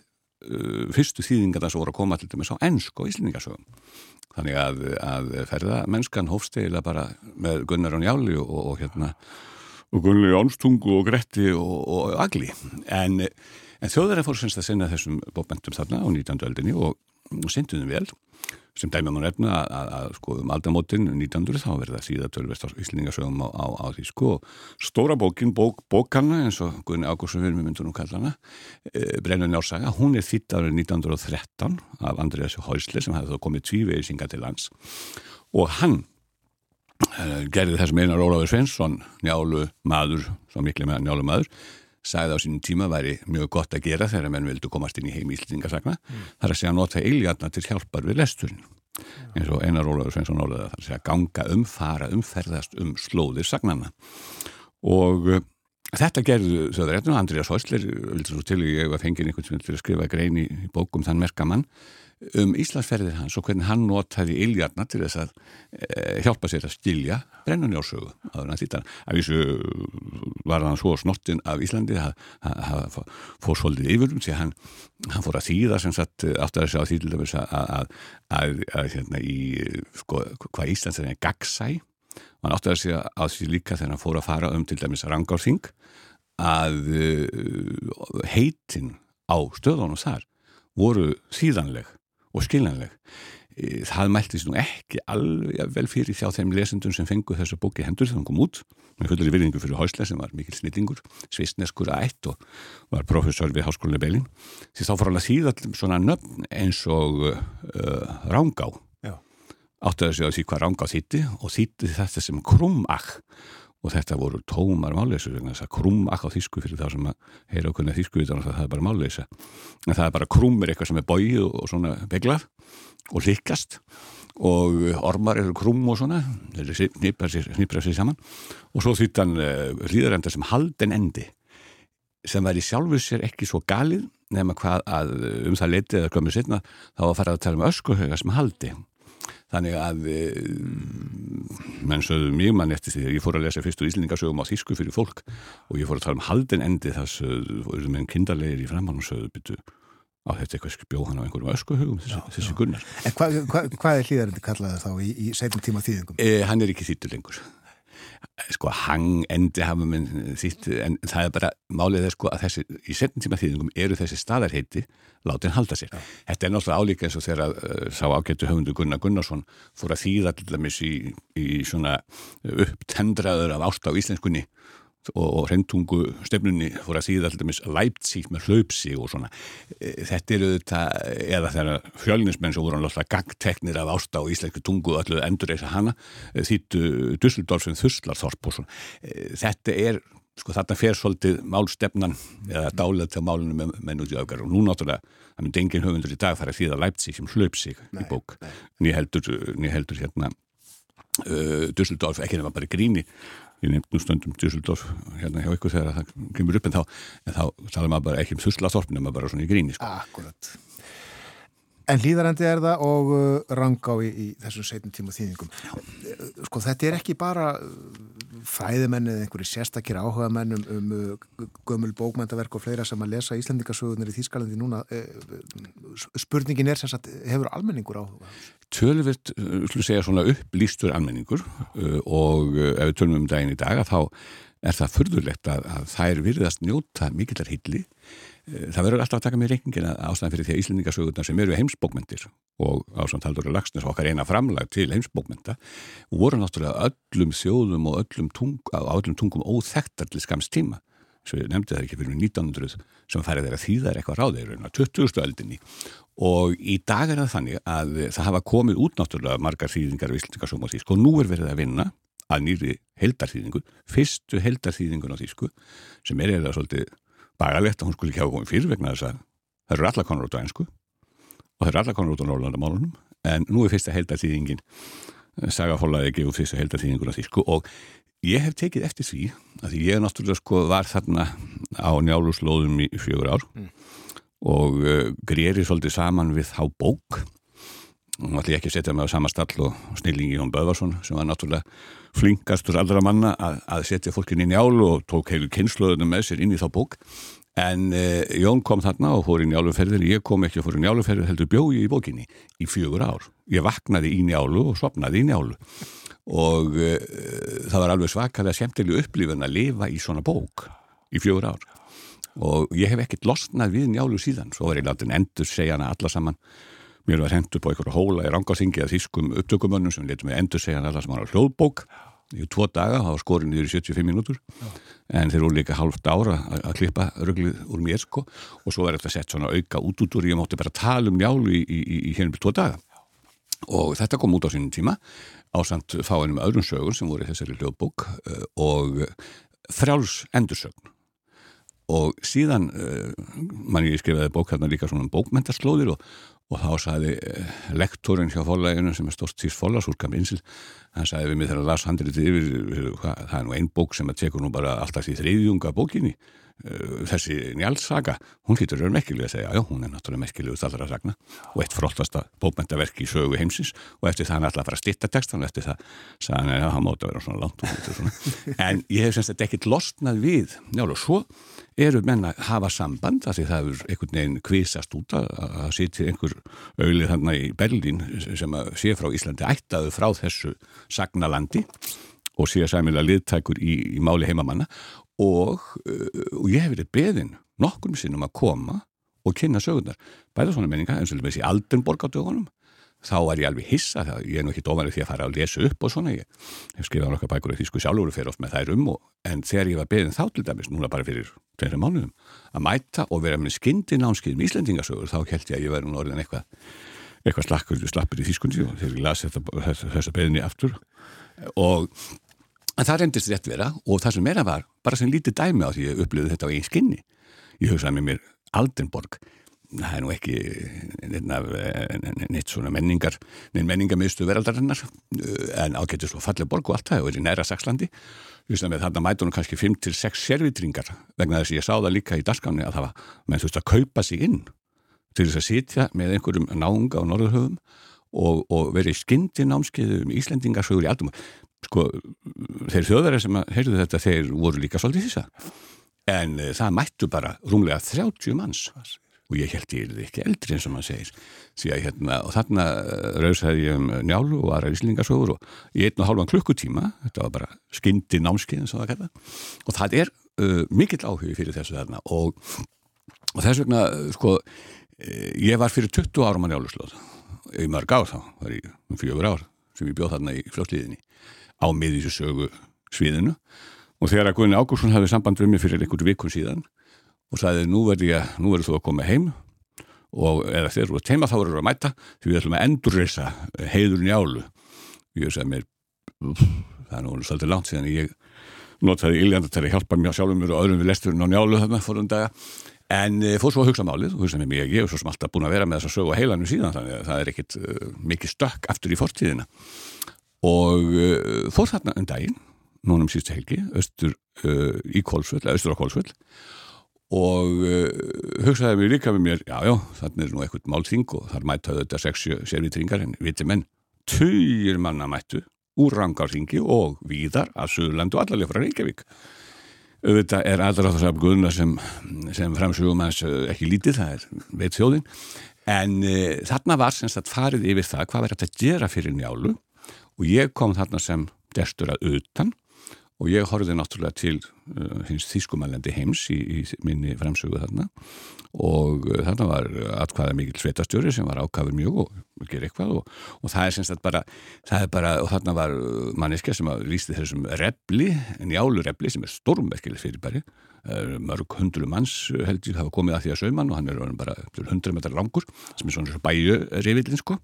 fyrstu þýðingarna sem voru að koma til dæmis á ensk og íslendingasögum þannig að, að ferða mennskan hófstegila bara með Gunnar og Njáli og, og hérna og Gunni Jónstungu og Gretti og, og Agli en, en þjóðar er fór semst að sinna þessum bókmentum þarna á 19. öldinni og, og synduðum vel sem dæmi má nefna að, að, að sko um aldamótin 1900 þá verða síða tölvest á Íslingasögum á, á, á því sko. Stóra bókin, bók, bókanna eins og Gunni Ágúrsson við myndum nú kalla hana e, Brennu Njársaga, hún er þýtt árið 1913 af Andreas Hæsle sem hefði þá komið tvívegið synga til lands. Og hann e, gerði þessum einar Ólafur Svensson njálu maður, svo miklu með njálu maður sagði á sínum tíma væri mjög gott að gera þegar menn vildu komast inn í heim íslendingasagna. Mm. þar að segja að nota eiljarnar til hjálpar við lesturinn. Eins og Einar Ólafur Sveinsson orðaði þar að segja ganga umfara umferðast um slóðir sagnana og uh, þetta gerðu þjóðaréttinu Andrijas Hósler, vildur svo til ég var fengið einhvern sem vildur skrifa grein í, í bókum þann merkamann um Íslandsferðir hans og hvernig hann notaði iljarna til þess að e, hjálpa sér að stilja brennunjársögu að þessu var hann svo snottinn af Íslandi að það fór svolítið yfirum því að hann, hann fór að þýða sem sagt átt að þessu á þess að, að, að, að hérna í sko, hvað Íslands er gagsæ og hann átt að þessu á því líka þegar hann fór að fara um til dæmis Rangárþing að uh, heitin á stöðunum þar voru síðanleg og skiljanleg. Það mæltist nú ekki alveg vel fyrir þjá þeim lesendum sem fengu þessu bóki hendur þegar hann kom út með fullari virðingu fyrir Hásle sem var mikil snillingur, svistneskur ætt og var professor við Háskólinni Belin því þá fór hann að þýða svona nöfn eins og uh, Rángá. Áttu að segja því hvað Rángá þýtti og þýtti þetta sem Krumach og þetta voru tómar máleysur þess að krumach á þýsku fyrir þá sem að heyra okkur með þýsku þannig að það er bara máleysa en það er bara krumir eitthvað sem er bóið og svona beglað og likast og ormar eru krum og svona snipra sér, saman. Og svo þýttan uh, eh, hlýðarenda sem halden endi sem væri sjálfur sér ekki svo galið nefna hvað að um það letið eða glömmið setna þá að fara að tala um öskuhauga sem haldi þannig að eh, menn sögðu mjög mann eftir því ég fór að lesa fyrstu íslendingasögum á þýsku fyrir fólk og ég fór að tala um halden endi þess að menn kindarlegir í framhann og sögðu byttu á þetta eitthvað bjóð hann á einhverjum öskuhugum þessi, já, þessi já. gunnar En hvað hva, hva er hlýðarendi kallaði þá í, í setjum tíma þýðingum? Eh, hann er ekki þýttur lengur sko hang endi hafa minn þýtt en það er bara málið er sko að þessi í setjum tíma þýðingum eru þessi staðarheiti láti hann halda sér. Já. Þetta er náttúrulega álíka eins og þegar uh, sá ágættu höfundu Gunnar Gunnarsson fór að þýða til dæmis í, í svona upptendraður af ást á íslenskunni og, og hreintungu stefnunni fór að þýða til dæmis Leipzig með hlaupsi og svona. E, þetta eru þetta, eða þegar fjölnismenn sem voru náttúrulega gangteknir af ást á íslensku tungu og öllu endur eins að hana e, þýttu Dusseldorf sem Þurslarþorp og svona. E, þetta er sko þarna fer svolítið málstefnan eða dálæð til málunum með mennúti öfgar og nú náttúrulega, það myndi engin höfundur í dag fara að læpt sig sem hlaup sig nei, í bók nýja heldur, heldur hérna uh, Dusseldorf, ekki nefna bara gríni ég nefnd nú stundum Dusseldorf hérna hjá ykkur þegar það kemur upp en þá, en þá tala maður bara ekki um Þusslarþorp nema bara svona í gríni sko. Akkurat En hlýðarendi er það og uh, rangá í, í þessum setjum tíma þýðingum. Sko þetta er ekki bara fræðimenn eða einhverju sérstakir áhuga menn um, um uh, gömul bókmæntaverk og fleira sem að lesa Íslandingasögunar í Þýskalandi núna eh, spurningin er sem sagt, hefur almenningur áhuga? Tölvirt, slú segja svona upplýstur almenningur og ef við tölum um daginn í dag að þá er það förðurlegt að, að þær virðast njóta mikillar hilli það verður alltaf að taka með reyningin að ástæðan fyrir því að Íslandingasögurnar sem eru heimsbókmentir og ásamtaldur og lagsnes okkar eina framlag til heimsbókmenta voru náttúrulega öllum þjóðum og öllum tung, öllum tungum óþektar til skams tíma svo ég nefndi það ekki fyrir 1900 sem færið þeirra þýðar eitthvað ráðir 20. öldinni og í dag er það þannig að það hafa komið út náttúrulega margar þýðingar af Íslandingasögum og þýsk og nú er verið að vinna að nýri heldarþýðingu, fyrstu heldarþýðingun á þýsku sem er eða svolítið bagalegt að hún skulle ekki hafa komið fyrir vegna þess að það eru allar konar út á ennsku og það eru allar konar út á Norrlandamálunum en nú er fyrsta heildaþýðingin sagafólaði ekki út fyrsta heildaþýðingur af þýsku og ég hef tekið eftir því að því ég náttúrulega sko var þarna á njáluslóðum í fjögur ár og uh, gréri svolítið saman við þá bók. Og ég ekki að setja mig á sama stall og snillingi Jón Böðvarsson sem var náttúrulega flinkastur allra manna að, að setja fólkin í njálu og tók heilu kynnslöðunum með sér inn í þá bók. En uh, Jón kom þarna og fór í njáluferðir. Ég kom ekki að fór í njáluferðir heldur bjói í bókinni í fjögur ár. Ég vaknaði í njálu og sopnaði í njálu. Og uh, það var alveg svakalega semtileg upplifun að lifa í svona bók í fjögur ár. Og ég hef ekkert losnað við njálu síðan. Svo var ég látin endur segja hana alla saman. Mér var hendur på einhverju hóla í rangaþingi að þýskum upptökumönnum sem letum við endur segja hana alla saman á hljóðbók í tvo daga, það var skorin niður í 75 mínútur. En þeir voru líka halvt ára að, klippa röglið úr mér sko. Og svo var þetta sett svona auka út út úr ég mátti bara tala um njálu í, í, í, í hérna tvo daga. Og þetta kom út á sínum tíma ásamt fáinum öðrum sögur sem voru í þessari hljóðbók uh, og frjáls endursögn. Og síðan uh, mann ég skrifaði bók hérna líka svona um bókmentaslóðir og, og þá sagði uh, lektorinn hjá fólæginu sem er stórst týrs fólasúrkam Insil, hann sagði við mig þegar að las handriti yfir, hva, það er nú ein bók sem að tekur nú bara alltaf því þriðjunga bókinni þessi njálsaga, hún hlýtur að vera merkilega að segja, já hún er náttúrulega merkilegur þallra sagna og eitt frottasta bókmentaverk í sögu heimsins og eftir það hann alltaf að fara að stitta textan og eftir það sagði hann, já, hann móti að vera svona langt svona. En ég hef semst þetta ekkert losnað við njál og svo eru menn að hafa samband af því það er einhvern veginn kvísast út að, að sitja einhver auðlið þarna í Berlín sem að sé frá Íslandi ættaðu frá þessu sagnalandi og sé sæmilega liðtækur í, í máli heimamanna og, uh, og ég hef verið beðin nokkur sinnum að koma og kynna sögurnar. Bæða svona menninga eins og þessi Aldenborg á dögunum. Þá var ég alveg hissa það ég er nú ekki dómarið því að fara að lesa upp og svona. Ég hef skrifað nokkað bækur í þýsku sjálfur og fer oft með þær um og, en þegar ég var beðin þá til dæmis núna bara fyrir tveira mánuðum að mæta og vera með skyndi nánskið með Íslendingasögur þá held ég að ég verði nú orðin eitthvað slakkur, slappur í þýskundi og þegar ég las þetta, þessa beðinni aftur. Og en það reyndist rétt vera og það sem meira var bara sem lítið dæmi á því að ég upplöði þetta á einn skinni. Ég hugsaði með mér Aldenborg það er nú ekki neitt svona menningar neitt menningarmiðstu veraldarinnar en ágættu svo fallið borg og allt það og er í næra Saxlandi. Þannig að mætunum kannski 5-6 sérvitringar vegna þess að ég sá það líka í daskáni að það var menn þú veist að kaupa sig inn til þess að sitja með einhverjum náunga á norðurhöfum og, og verið skyndi námskeiðum Íslendingarsögur í aldum sko þeir þjóðverðar sem heyrðu þetta þeir voru líka svolítið þess að en uh, það mættu bara rúmlega 30 manns. Og ég held ég er ekki eldri eins og maður segir. Síðan, hérna, og þarna rauðsæði ég um njálu og aðra íslingasögur og í einn og hálfan klukkutíma þetta var bara skyndi og það og það er uh, mikill áhug fyrir þessu þarna. Og, og þess vegna sko ég var fyrir 20 árum á njáluslóð. Í mörg ár þá, var ég um fjögur ár sem ég bjóð þarna í fljótliðinni á miðvísusögu sviðinu. Og þegar að Guðni Ágúrsson hafði samband við mig fyrir einhverju vikun síðan og sagði nú verður þú að koma heim og eða þegar þú ert heima þá verður þú að mæta því við ætlum að endurreisa heiður njálu. Og ég sagði mér það er nú svolítið langt síðan ég notaði að hjálpa mér sjálfum mér og öðrum við lesturinn á njálu þarna fórum daga. En e, fór svo að hugsa málið og hugsa mig að ég er svo sem alltaf búin að vera með þess að sögu heilanum síðan þannig að það er ekkit uh, mikið stökk aftur í fortíðina og uh, fór þarna um daginn núnum síðustu helgi austur uh, í Kolsvöld, austur á Kolsvöld og uh, hugsaði mér líka með mér, já já, þannig er nú eitthvað málþing og þar mætaðu þetta sexu sérvitringar en viti menn, töyir manna mættu úr rangarþingi og víðar að Suðurland og allarlega frá Reykjavík. Auðvitað er allra þess að guðuna sem, sem framsugum aðeins ekki lítið, það er veit þjóðin. En uh, þarna var semst að farið yfir það hvað þetta að gera fyrir njálu og ég kom þarna sem destur að utan og ég horfði náttúrulega til uh, hins þýskumælandi heims í, í minni framsögu þarna. Og uh, þarna var atkvæða mikil sveitastjóri sem var ákafur mjög og ger eitthvað og, og það er semst að bara, bara og þarna var manniska sem lísti þessum jálu repli sem er stormverkileg fyrir bæri mörg hundru manns held ég hafa komið að því að sauman og hann er bara hundru metrar langur sem er svona bæju reyfillin sko.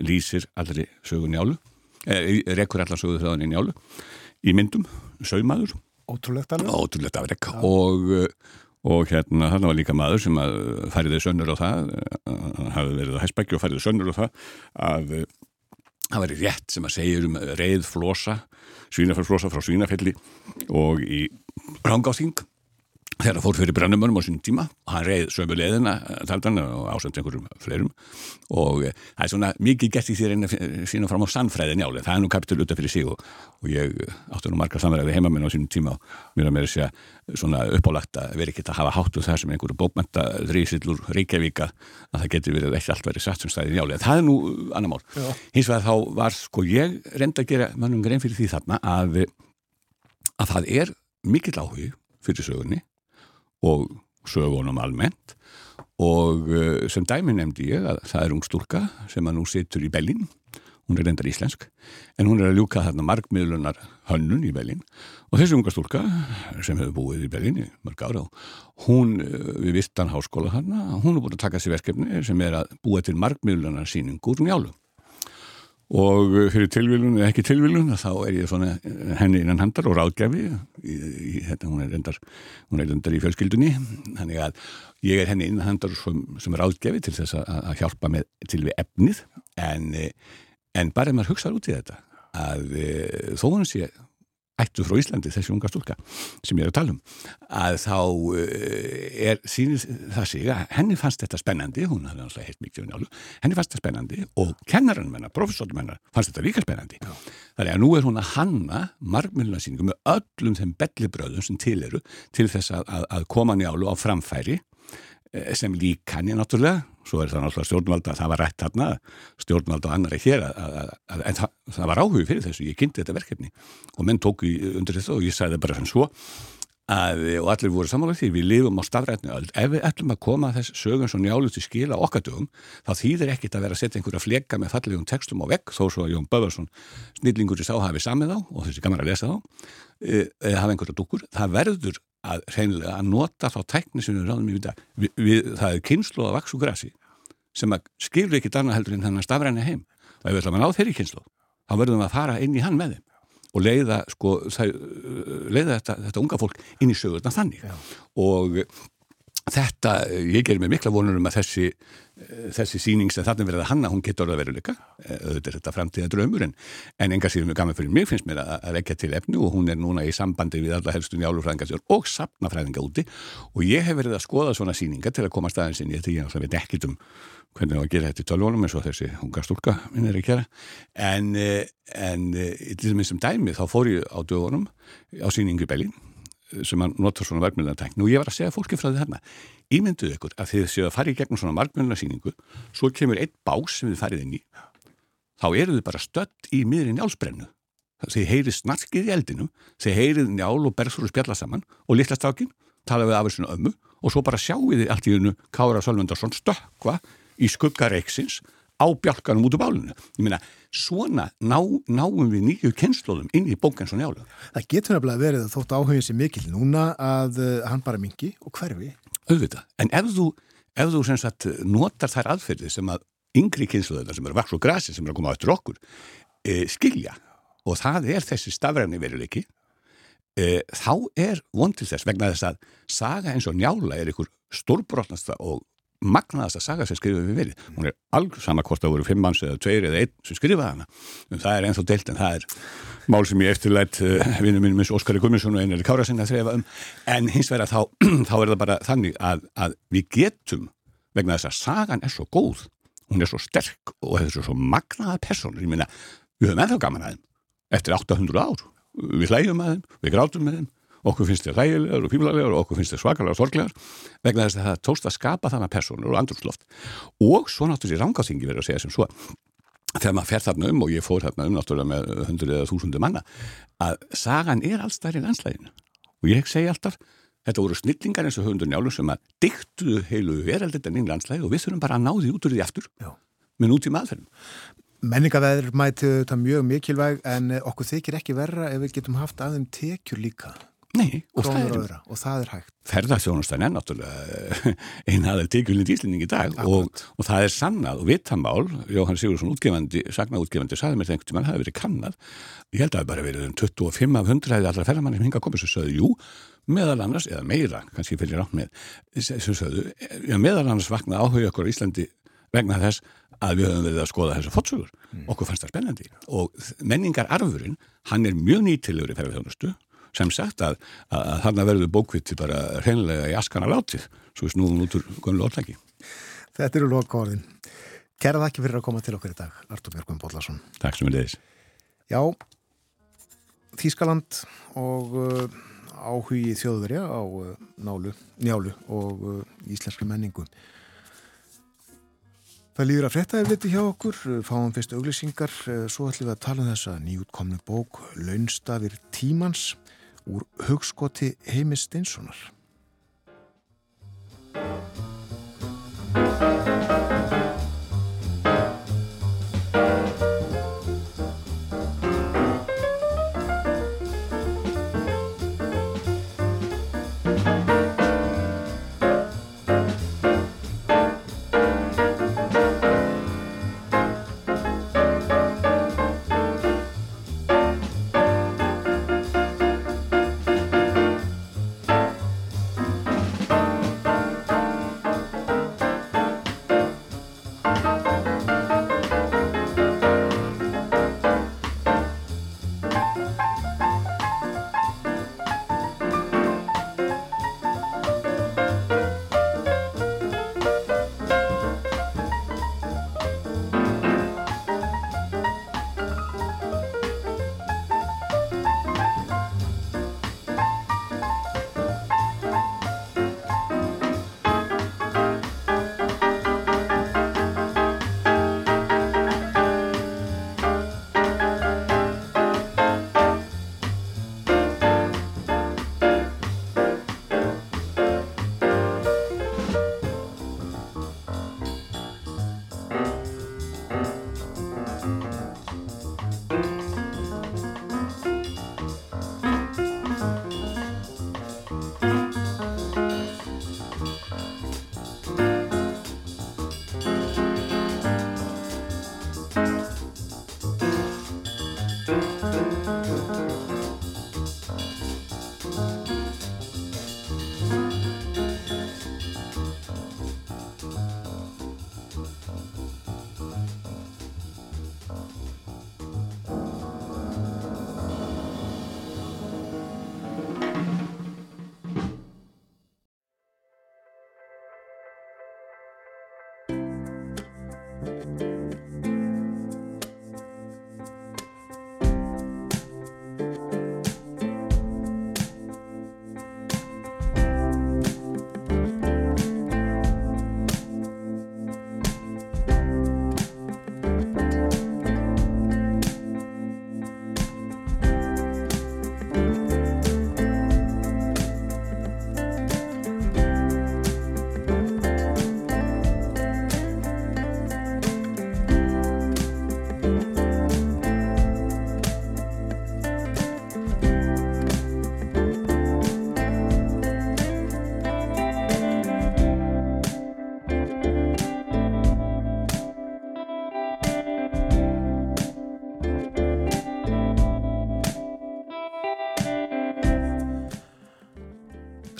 Lýsir allri sögun jálu eh, rekur allar sögu þráðan í jálu í myndum, saumaður. Ótrúlegt alveg. Ótrúlegt afreg og, og hérna þarna var líka maður sem færiði sönnur á það uh, hafði verið á hæsbækju og færiði sönnur á það að það væri rétt sem að segja um reið flosa svínafellflosa frá svínafelli og í rángáþing þegar það fór fyrir brennumönum á sínum tíma og hann reið sömu leðina taldan og ásend einhverjum fleirum. Og eh, það er svona mikið gert í því reyna sína fram á sannfræðin jálega, það er nú kapitul út af fyrir sig og, og ég átti nú margar samverðið heima minn á sínum tíma og mér að mér sé svona uppálagt að vera ekkert að hafa háttu það sem einhverju bókmenta þrýsillur Reykjavíka að það getur verið ekki allt verið satt sem stæðin jálega, það er nú annar mál. Já. hins vegar þá var sko ég reynda að gera og sögunum almennt. Og uh, sem dæmi nefndi ég að það er ung stúlka sem að nú situr í Bellin hún er reyndar íslensk en hún er að ljúka þarna margmiðlunar hönnun í Bellin og þessi unga stúlka sem hefur búið í Bellin í mörg ára hún uh, við vistan háskóla þarna hún er búin að taka sér verkefni sem er að búa til margmiðlunar síningur njálu og uh, fyrir tilvílun eða ekki tilvílun þá er ég svona uh, henni innan handar og ráðgjafi þetta, hún, er reyndar, hún er reyndar í fjölskyldunni. Þannig að ég er henni innan handar sem, sem ráðgjafi til þess að, hjálpa með til við efnið. En, eh, en bara ef maður hugsaður út í þetta að eh, þó hún sé ættu frá Íslandi, þessi unga stúlka sem ég er að tala um, að þá uh, er sínir það sig að henni fannst þetta spennandi, hún hafði alltaf heilt mikið um njálu, henni fannst þetta spennandi og kennarann menna, professornum hennar fannst þetta líka spennandi. Þannig að nú er hún að hanna margmjölnarsýningu með öllum þeim bellibröðum sem til eru til þess að, að, að koma njálu á framfæri eh, sem lík hann er náttúrulega. Svo er það náttúrulega stjórnvalda, það var rætt þarna stjórnvalda og annari hér að, að, að, en það, það var áhug fyrir þessu, ég kynnti þetta verkefni og menn tók undir þetta og ég sagði bara sem svo að, og allir voru samanlega því, við lifum á stafrætni öll, ef við ætlum að koma þess sögum svo njálu til skila okkardugum þá þýðir ekkit að vera að setja einhverja fleka með fallegum textum á vegg, þó svo að Jón Böðarsson snillingur í sá hafi samið á og þessi gaman að lesa þá, eða hafa einhverja dúkur, það verður að reynilega að nota þá tækni sem við ráðum í við, við, við það er kynslu að vaks og grasi sem að skilur ekki annað heldur en þannig að stafræna heim. Og ef við ætlum að ná þeirri kynslu þá verðum við að fara inn í hann með þeim og leiða, sko, það, leiða þetta, þetta unga fólk inn í sögurna þannig. Já. og þetta, ég ger mér mikla vonur um að þessi þessi síning sem þarna verið að hanna, hún getur að vera líka auðvitað er þetta framtíða draumur en, en enga síðan mjög gaman fyrir mig finnst mér að, leggja til efnu og hún er núna í sambandi við alla helstu njálufræðingar og sapnafræðinga úti. Og ég hef verið að skoða svona síninga til að koma staðins inn í þetta, ég veit ekkit um hvernig það var að gera þetta í tölvunum eins og þessi unga stúlka minn er að gera. En, en í þessum dæmi þá fór ég á dögunum á síningu Bellin sem að notur svona verkmjöldartækni og ég var að segja fólki frá því þarna. Ímynduðu ykkur að þið séu að fara í gegnum svona markmjöldarsýningu svo kemur einn bás sem þið farið inn í þá eru þið bara stött í miðri njálsbrennu. Þið heyrið snarkið í eldinu þið heyrið njál og berðsfóru spjalla saman og litla stákin tala við af þessuna ömmu og svo bara sjáu þið allt í unnu Kára Sölmundarsson stökka í skuggareiksins á bjálkanum út úr bálinu. Ég meina, svona ná, náum við nýju kynnslóðum inn í bókans og njálu. Það getur nefnilega verið að þótt áhugin sem mikil núna að uh, hann bara mingi og hverfi. Auðvitað, en ef þú, ef þú sem sagt notar þær aðferði sem að yngri kynnslóðuna sem eru vaks og grasi sem eru að koma áttur okkur, e, skilja og það er þessi stafræfni veruleiki, e, þá er vontil þess vegna þess að saga eins og njála er ykkur stórbrotnasta og magnaðast að saga sem skrifaði við verið. Hún er alveg sama hvort það voru fimm manns eða tveir eða einn sem skrifaði hana. En það er ennþá deilt en það er mál sem ég eftirlætt uh, vinnum minnum eins Óskari Gumminsson og einari Kárasinn að þrefa um. En hins vegar þá, þá er það bara þannig að, að við getum vegna þess að sagan er svo góð hún er svo sterk og þetta er svo magnaða personur, ég minna, við höfum ennþá gaman að þeim eftir 800 ár. Við hlægjum að þeim, við grátum með þeim okkur finnst þér hlægilegar og fímlarlegar og okkur finnst þér svakalega og sorglegar vegna þess að það tókst að skapa þannig personur og andrúsloft og svo náttúrulega rángáþingi verið að segja sem svo þegar maður fer þarna um og ég fór þarna um náttúrulega með hundru eða þúsundu manna að sagan er allstæðir í landslæginu og ég segi alltaf þetta voru snillingar eins og hundur njálum sem að dyktuðu heilu veraldindan inn í landslægi og við þurfum bara að ná því út úr því aftur Já. með út í maðurferðum Menningaveður mæti þetta mjög mikilvæg en okkur þykir ekki verra ef við getum haft aðeim tekjur líka Nei, og það, er, og öðra og það er hægt. ferðarþjónustan er náttúrulega einn aðeins tekjulind íslending í dag og, og það er sannað og vittamál Jóhann Sigursson útgefandi, sagnaútgefandi sagði mér þegar einhvern tímann hafi verið kannad ég held að það bara verið um 25 af 100 eða allra ferðarmanni sem hinga að koma svo sögðu, jú, meðal annars, eða meira, kannski fyrir átt með, sem já, meðal annars vakna áhuga okkur á Íslandi vegna þess að við höfum verið að skoða þessar fótsögur. Okkur fannst það spennandi. Og menningar arfurinn, hann er mjög nýtilegur í ferðarþjónustu, sem sagt að, að, að þarna verður bókvitti bara hreinlega í askana látið, svo við snúðum út úr gömlu orðlæki. Þetta eru loka orðin. Kæra þakki fyrir að koma til okkar í dag, Artur Björgum Bóllarsson. Takk sem er leiðis. Já, Þískaland og uh, áhugi þjóðverja á uh, nálu, njálu og uh, íslenski menningu. Það líður að frétta ef liti hjá okkur, fáum fyrst auglýsingar, uh, svo ætlum við að tala um þessa nýjútkomnu bók Launstafir tímans úr hugskoti Heimis Steinssonar.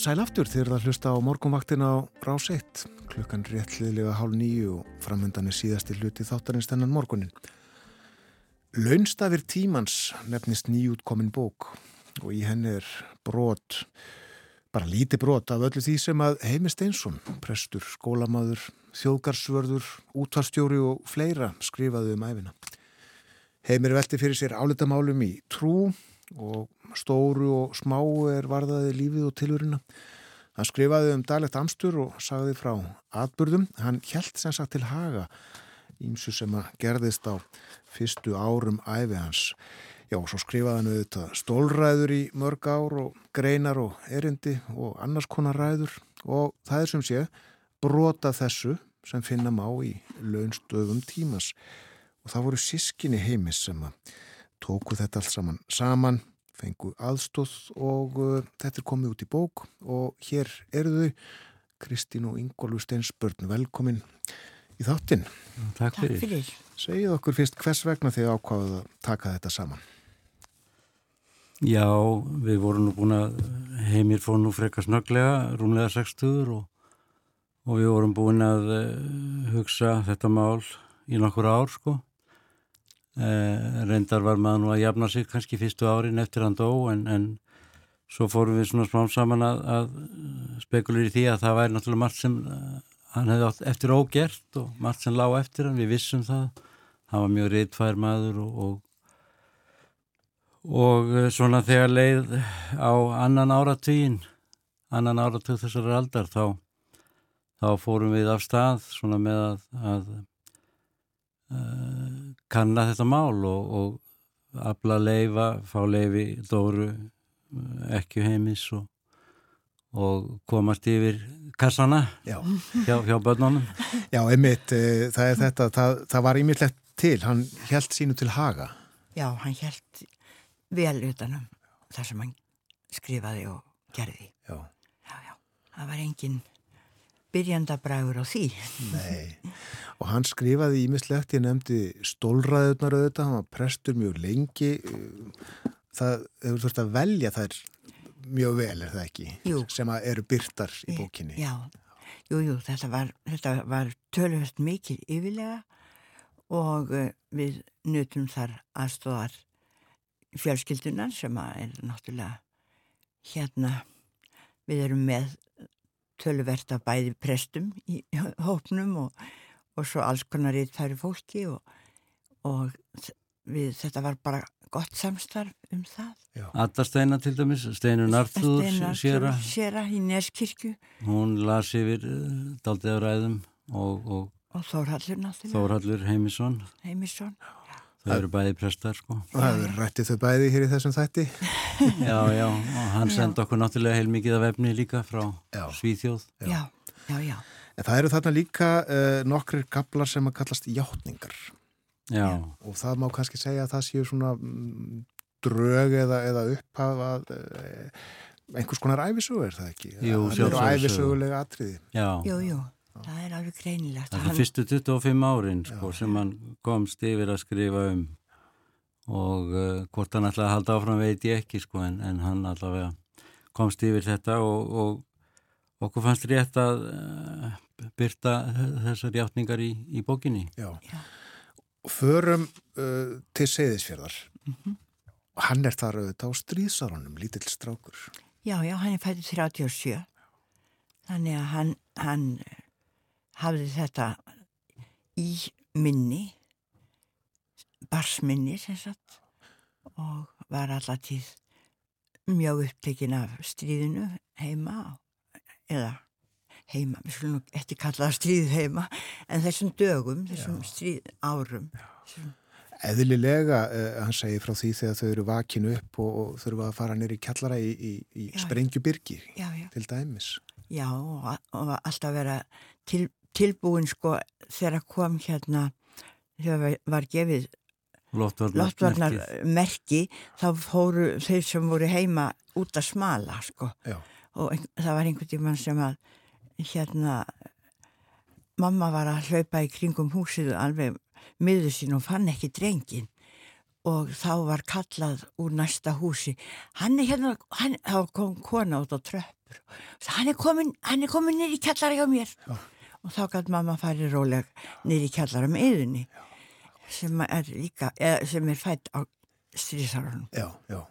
Sæl aftur þegar það hlusta á morgunvaktin á rás 1 klukkan réttliðlega hálf nýju og framöndan er síðasti hluti þáttarins þennan morgunin. Launstafir tímans nefnist nýjútkomin bók og í henni er brot, bara líti brot af öllu því sem að Heimi Steinsson, prestur, skólamaður, þjóðgarsvörður, útvarstjóri og fleira skrifaði um æfina. Heimir velti fyrir sér álitamálum í trú og stóru og smáu er varðaði lífið og tilurina. Hann skrifaði um daglegt amstur og sagði frá atbyrðum. Hann hjælt sem sagt til haga ímsu sem að gerðist á fyrstu árum æfi hans. Já, svo skrifaði hann auðvitað stólræður í mörg ár og greinar og erindi og annars konar ræður og það er sem sé brota þessu sem finna má í launstöfum tímas og það voru sískinni heimis sem að tóku þetta allt saman saman, fengu aðstóð og uh, þetta er komið út í bók og hér eru þau Kristín og Ingólfur Steinsbörn velkomin í þáttinn Takk fyrir. fyrir. Segið okkur fyrst hvers vegna þið ákváðuð að taka þetta saman Já, við vorum nú búin að heimir fór nú frekar snögglega, rúmlega 60 og, og við vorum búin að uh, hugsa þetta mál í nokkur ár sko. Uh, reyndar var maður nú að jafna sig kannski fyrstu árin eftir hann dó en, en svo fórum við svona smám saman að, að spekulir í því að það væri náttúrulega margt sem uh, hann hefði átt eftir ógert og margt sem lág eftir hann, við vissum það. Hann var mjög reytfær maður og, og og eh, svona þegar leið á annan áratugin annan áratug þessari aldar þá, þá fórum við af stað svona með að, að kanna þetta mál og, og afla leifa, fá leifi dóru eh, ekki heimis og, og komast yfir kassana Já, hjá, hjá börnunum já einmitt, uh, það er þetta, það, það var ímiðlegt til, hann held sínu til haga. Já, hann held vel utanum það sem hann skrifaði og gerði. Já, Já, já, það var engin byrjandabræður á því. nei. Og hann skrifaði ímiðlegt, ég nefndi stólræðunar auðvitað, hann var prestur mjög lengi. Það, hefur þurft að velja þær mjög vel, er það ekki? Jú. Sem eru byrtar í bókinni. Já, jú, jú, þetta var, þetta var tölvöld mikil yfirlega og uh, við nutum þar aðstóðar fjölskyldunar sem að er náttúrulega hérna við erum með tölvert af bæði prestum í hópnum og, og svo alls konar rítfæri fólki og, og við, þetta var bara gott samstarf um það. Adda Steina til dæmis, Steinu Narþúr Steinar séra, Séra í Neskirkju. Hún las yfir uh, daldið á ræðum og, og og Þórhallur Þórhallur Heimisson. Heimisson. Þau eru bæði prestar sko Og það hefur rættið þau bæði hér í þessum þætti. já, já, og hann sendi okkur náttúrulega heilmikið af efni líka frá Já. Svíþjóð Já, já, já. En það eru þarna líka uh, nokkrir kaplar sem að kallast játningar. já, Og það má kannski segja að það séu svona mm, drög eða, eða upphafa uh, einhvers konar æfisögu, er það ekki? Jú, Það eru æfisögulega atriði. já Jú, jú, það er alveg greinilegt. það er fyrstu 25 árin sko, sem hann komst yfir að skrifa um og uh, hvort hann ætlaði að halda áfram veit ég ekki sko, en, en hann allavega komst yfir þetta og, og okkur fannst rétt að uh, byrta þessar játningar í, í bókinni Já. Já. Förum uh, til Seyðisfjörðar. Mhm. Og hann er þar auðvitað á stríðsárunum, lítill strákur. Já, já, hann er fættið 37. Þannig að hann, hann hafði þetta í minni, barsminni sem sagt og var allatíð mjög upptekinn af stríðinu heima eða heima, við skulum ekki kalla það stríð heima, en þessum dögum, þessum stríð árum. Þessum, Eðlilega, uh, hann segir frá því þegar þau eru vakinu upp og, og þurfa að fara nýri kjallara í, í, í Já. sprengjubyrgi já, já. til dæmis. Já, og, og alltaf vera til, tilbúin sko þegar kom hérna þegar var gefið loftvarnar, merki þá fóru þeir sem voru heima út að smala sko. Já. og það var einhvern tímann sem að hérna mamma var að hlaupa í kringum húsið alveg miður sín og fann ekki drengin og þá var kallað úr næsta húsi. Hann er hérna, hann, þá kom kona út á tröppur. Hann er komin, hann er komin nýri kjallara hjá mér. Já. Og þá gæti mamma farið róleg nýri kjallara með yðinni sem er líka, eða, sem er fætt á stríðsárunum Já, já.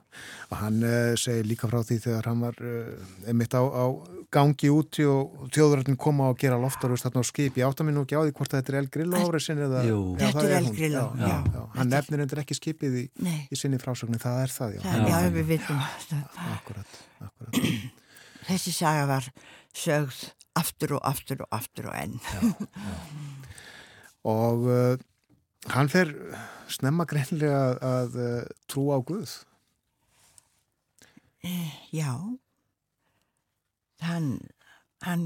Og hann uh, segir líka frá því þegar hann var uh, einmitt á, á gangi úti og þjóðurinn koma og gera loftarust þarna á skip. Ég átta mér nú ekki á því hvort þetta er El Grillo árið sinni eða... Jú. Já, Þetta það er El hún. Grillo, Já, já, já. já. Hann nefnir endur ekki skipið í, í sinni frásögnin, það er það, já. það, já, Já. við vitum. Akkurat, akkurat. Þessi saga var sögð aftur og aftur og aftur og enn. Og uh, hann fer snemma greinlega að, að uh, trú á Guð. Já, hann, hann,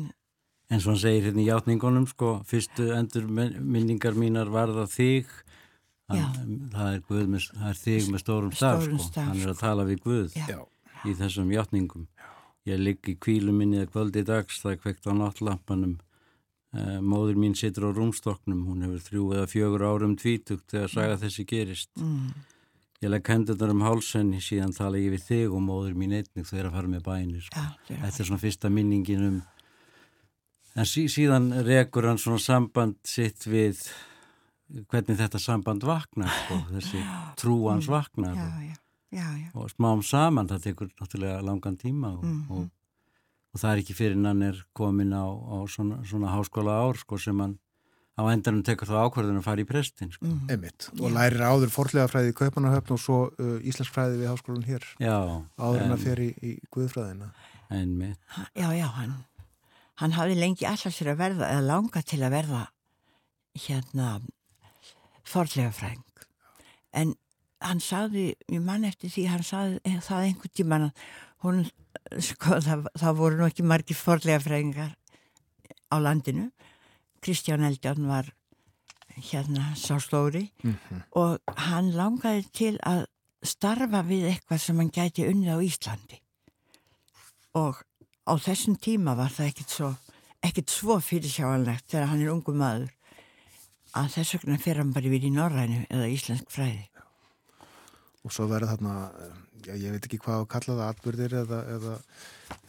eins og hann segir hérna í játningunum sko, fyrstu endur minningar mínar varða þig hann, það, er Guð með, það er þig með stórum Stórum sko. staf, hann er að tala við Guð Já. Já. í þessum játningum ég ligg í kvílu minni að kvöldi dags það er kveikt á náttlampanum uh, móður mín situr á rúmstoknum hún hefur þrjú eða fjögur árum tvítugt þegar saga þessi gerist. Mm, ég legg hendurnar um hálsenni síðan tala ég við þig og móður mín einnig er að fara með bænir sko. Eru að þetta er svona fyrsta minningin um en sí, síðan rekur hann svona samband sitt við hvernig þetta samband vaknar sko, þessi trúans vaknar. Já, já, já, já. og smám saman, það tekur náttúrulega langan tíma og, Mhm. og, og það er ekki fyrir hann er komin á, á svona, svona háskóla ár sko, sem hann á endanum tekur það ákvörðun að fara í prestin sko. Mm. Einmitt. Og lærir áður forlegafræði í Kaupanahöfn og svo uh, Íslenskfræði við háskólan hér já, áður en að fer í, í Guðfræðina. einmitt Já, já, hann, hann hafði lengi alltaf sér að verða, eða langa til að verða hérna forlega fræng. En hann saði, ég man eftir því, hann saði það einhvern tíman að hún, sko, það, það voru nú ekki margir forlega frængar á landinu. Kristján Eldján var hérna sá stóri og hann langaði til að starfa við eitthvað sem hann gæti unnið á Íslandi og á þessum tíma var það ekkit svo, ekkit svo fyrirsjáanlegt þegar hann er ungu maður að þess vegna fer hann bara yfir í norrænu eða íslensk fræði. Og svo verður þarna, já, ég veit ekki hvað að kalla það, atbyrðir eða, eða,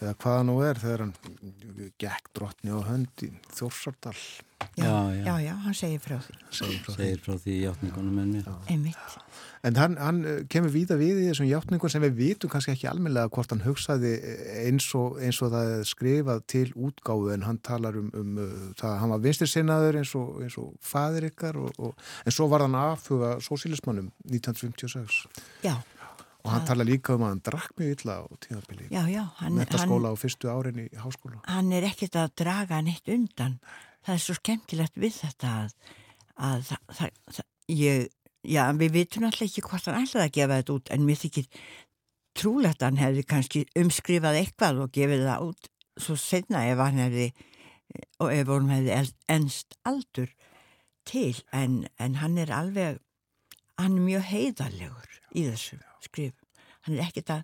eða hvaða nú er þegar hann gekk drottni á hönd í Þjórsardal, Já, já. já, já, hann segir frá því. segir frá segir frá því í játningunum en mér Einmitt. En hann, hann uh, kemur víða við í þessum játningum sem við vitum kannski ekki almennilega hvort hann hugsaði eins og, eins og það er skrifað til útgáfu en hann talar um, um uh, það að hann var vinstirsinnaður eins og, eins og fadir ykkar og, og, en svo var hann aðfuga sósílismannum 1956 Já, og hann talar líka um að hann drakk mjög illa á hann, hann, metaskóla á fyrstu árin í háskóla. hann er ekkert að draga neitt undan. Það er svo skemmtilegt við þetta að, að það, það, það, ég, já, við vitum alltaf ekki hvort hann ætlaði að gefa þetta út en mér þykir trúlegt að hann hefði kannski umskrifað eitthvað og gefið það út svo senna ef hann hefði og ef hann hefði enst aldur til en, en hann er alveg hann er mjög heiðarlegur í þessu skrif. Hann er ekkert að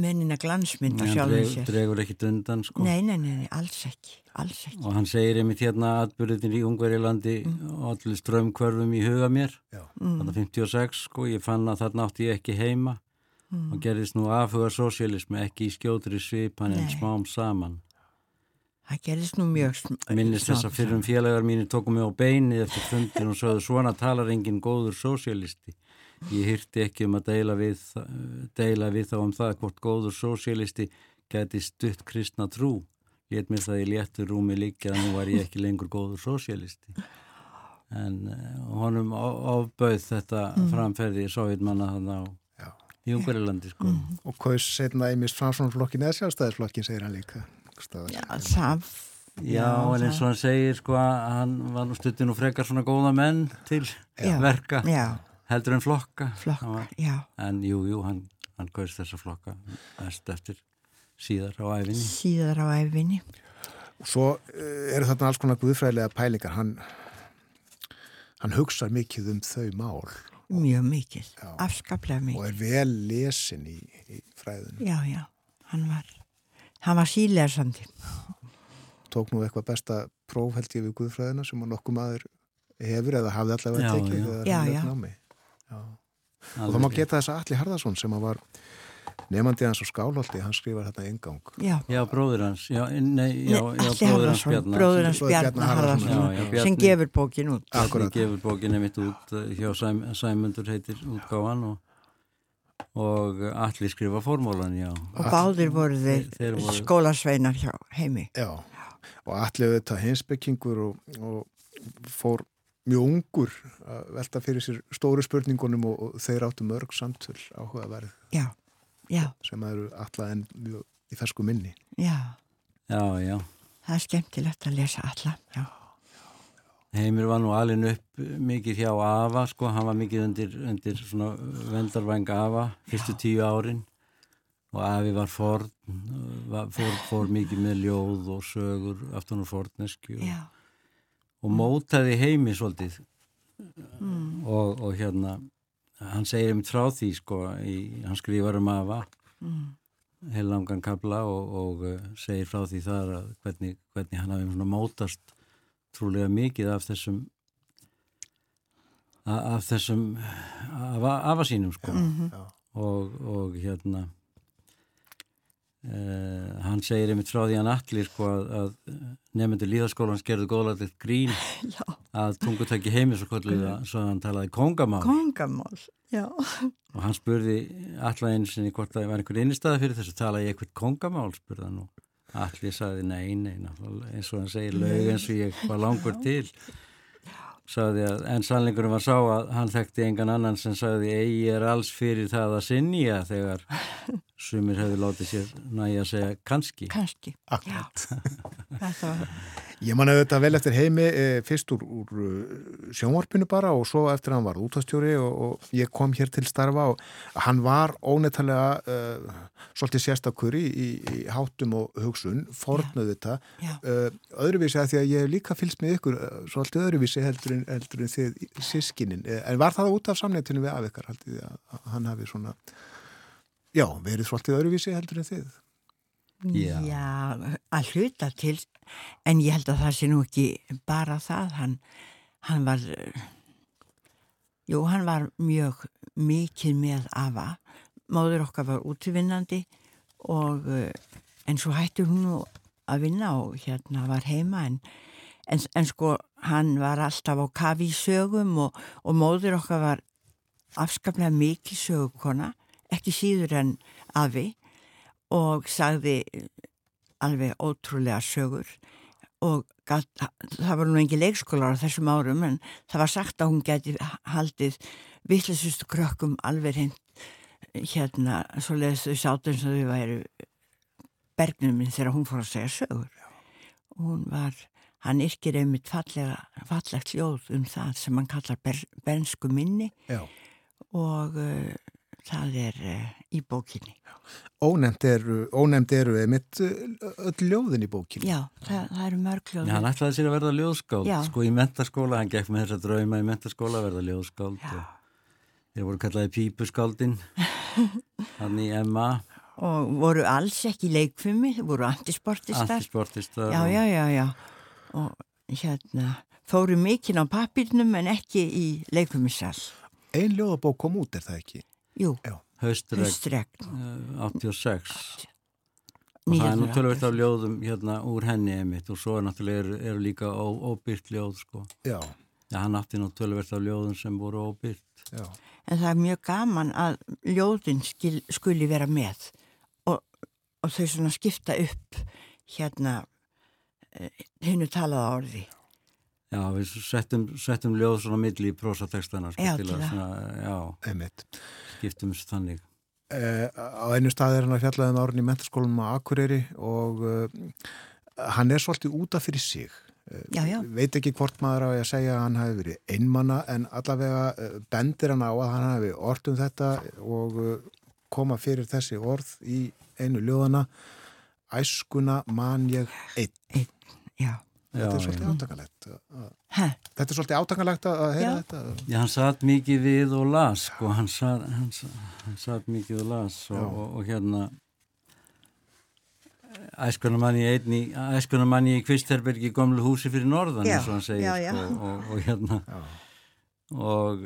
mennina glansmynda hann sjálfum sér. dregur ekkit undan sko. Nei, nei, nei, nei, alls ekki, alls ekki. og hann segir einmitt hérna atbyrðin í Ungverilandi og allir strömmkvörfum í huga mér. Mm, þarna 56 sko, ég fann að þarna átti ég ekki heima. Mm. og gerðist nú afhuga sósialismi ekki í skjótri svipan en smám saman. Það gerðist nú mjög minnist þess að fyrir um félagar mínir tókum mig á beinið eftir fundin og sögðu svona talar engin góður sósialisti ég hýrti ekki um að deila við, deila við þá um það hvort góður sósialisti geti stutt kristna trú. Létt mér það í léttu rúmi líka að nú var ég ekki lengur góður sósialisti en uh, honum ofbauð þetta framferði sovjetmanna þannig á Ungarilandi sko. Og kaus setna einmist framsvonarflokkin eða sjálfstæðisflokkin, segir hann líka. Staðar. Já, það Já, en eins og hann segir sko að hann var nú stuttin og frekar svona góða menn til Já. verka. Já, heldur en flokka Hann flokkar, var, já. en jú, jú, hann, hann kaust þessa flokka eftir síðar á æfinni Síðar á æfinni. Og svo uh, eru þarna alls konar guðfræðilega pælingar. Hann, hann hugsar mikið um þau mál Mjög mikið, Já. afskaplega og mikið. er vel lesin í, í fræðunum. Já, já, hann var, hann var sílersandi. Tók nú eitthvað besta próf held ég við guðfræðina sem að nokkuð maður hefur eða hafði allavega tekið Já, hann já. er námi. Og það má geta þess að Alli Harðarsson sem að var nefandi hans á Skálholti, hann skrifar þetta engang. Já, Já, bróður hans, já, nei, já, já Alli bróður hans Harðarsson, Bjarnar bróður hans Bjarnar. Harðarsson, Já, já, Bjarni. sem gefur bókin út. Akkurat. gefur bókinni mitt út eh, hjá Sæm, Sæmundur heitir útgáfan og, og allir skrifa formólan, já Og báðir voru þeir voru- skólasveinar hjá heimi. Já, og Alli auðvitað hinsbyggingur og, og fór mjög ungur að velta fyrir sér stóru spurningunum og, og þeir áttu mörg samtöl áhugaverð Já, já, sem eru alla en mjög í fersku minni. já. Já, já, Það er skemmtilegt að lesa alla. Já, Heimir var nú alin upp mikið hjá Afa, sko, hann var mikið undir, undir svona vendarvæng Afa fyrstu tíu árin og Afi var forn, var, fór, fór mikið með ljóð og sögur aftan úr fornesku og, já. Og mótaði heimi svolítið Mm. og, og hérna, hann segir einmitt frá því, sko, í, hann skrifar um Afa Mm. heil langan kabla og, og uh, segir frá því þar að hvernig, hvernig hann hafi mótast trúlega mikið af þessum af þessum af afa sínum sko Mhm. Já. og, og hérna Uh, hann segir einmitt frá því hann allir sko að, að nefndir líðaskólans gerðu góðlægt grín Já, að tungutæki heimi svo kolluð að svo hann talaði kongamál kongamál, já. og hann spurði allar einu sinni hvort það var einhver innistæði fyrir þessu talaði ég eitthvað kongamál spurði hann og allir sagði nei, nei, eins og hann segir lög eins og ég var langur til. Sagði að, en sannleikurinn var sá að hann þekkti engan annan sem sagði eigi er alls fyrir það að sinja þegar sumir hefði látið sér næja að segja kannski. Kanski. Akkurat. Þetta var, Ég man auðvitað vel eftir heimi e, fyrst úr, úr uh, sjónvarpinu bara og svo eftir að hann var útastjóri og, og ég kom hér til starfa og hann var óneittalega uh, svolítið sérstakur í, í, í hátum og hugsun, fornuð þetta já, uh, öðruvísi að því að ég hef líka fylgst með ykkur uh, svolítið öðruvísi heldur en, heldur en þið sískinin, en var það út af samnættinu við af ykkar haldið að, að hann hafi svona já, verið svolítið öðruvísi heldur en þið. Já. já, að hluta til, en ég held að það sé nú ekki bara það, hann, hann var, jú, hann var mjög mikið með afa, móður okkar var útvinnandi og, eh, en svo hætti hún nú að vinna og hérna var heima, en, en, en sko, hann var alltaf á kafi í sögum og, og móður okkar var afskaplega mikið sögukona, ekki síður en afi og sagði alveg ótrúlega sögur og gat, það var nú engi leikskólar á þessum árum en það var sagt að hún geti haldið vittlisustu krökkum alveg hinn hérna svo leiðist þau sátum sem þau væru bergnuminn þegar hún fór að segja sögur og hún var hann yrkir einmitt fallega, fallegt ljóð um það sem hann kallar ber, bensku minni Já. og uh, það er uh, í bókinni. Ónefnd eru, eru mitt öll ljóðin í bókinu. Já, það, það eru mörg ljóð. Já, hann ætlaði sér að verða ljóðskáld Já. sko í mentaskóla, hann gekk með þessa drauma í mentaskóla að verða ljóðskáld þeir voru kallaði pípuskáldin hann í MA og voru alls ekki leikfumi, voru antisportistar. Antisportistar Já, já, já, já. Og hérna fóru mikinn á pappirnum en ekki í leikfumisal Ein ljóðabók kom út, er það ekki? Jú, hustregn eh, 86 og það er nú tölvöld af ljóðum hérna úr henni einmitt og svo er náttúrulega eru, eru líka ó, óbyrt ljóð sko. Já, Já, hann átti nú tölvöld af ljóðum sem voru óbyrt já. En það er mjög gaman að ljóðin skil, skuli vera með og, og þau svona skipta upp hérna hennu talaða orði. Já, við settum, settum ljóð svona milli í prósatekstana sko, Já, til að svona, já, Einmitt. skiptum þessu þannig Eh, á einu stað er hann að fjallaði um árun í mentaskólanum á Akureyri og uh, hann er svolítið útaf fyrir sig. Eh, Já, já. Veit ekki hvort maður á að segja að hann hafi verið einmanna en allavega uh, bendir hann á að hann hafi orð um þetta og uh, koma fyrir þessi orð í einu ljóðana Æskuna man ég einn. Já. Já, Þetta er svolítið já. átakalegt. að- Hæ, Þetta er svolítið átakalegt að heyra Já. þetta. Já, hann satt mikið við og las sko, hann satt, hann, hann satt mikið og las og, og, og hérna æskunamanni einni, æskunamanni í Kvistherbergi í gömlu húsi fyrir norðan Já, eins og hann segir já, já. Sko, og, og hérna Já. og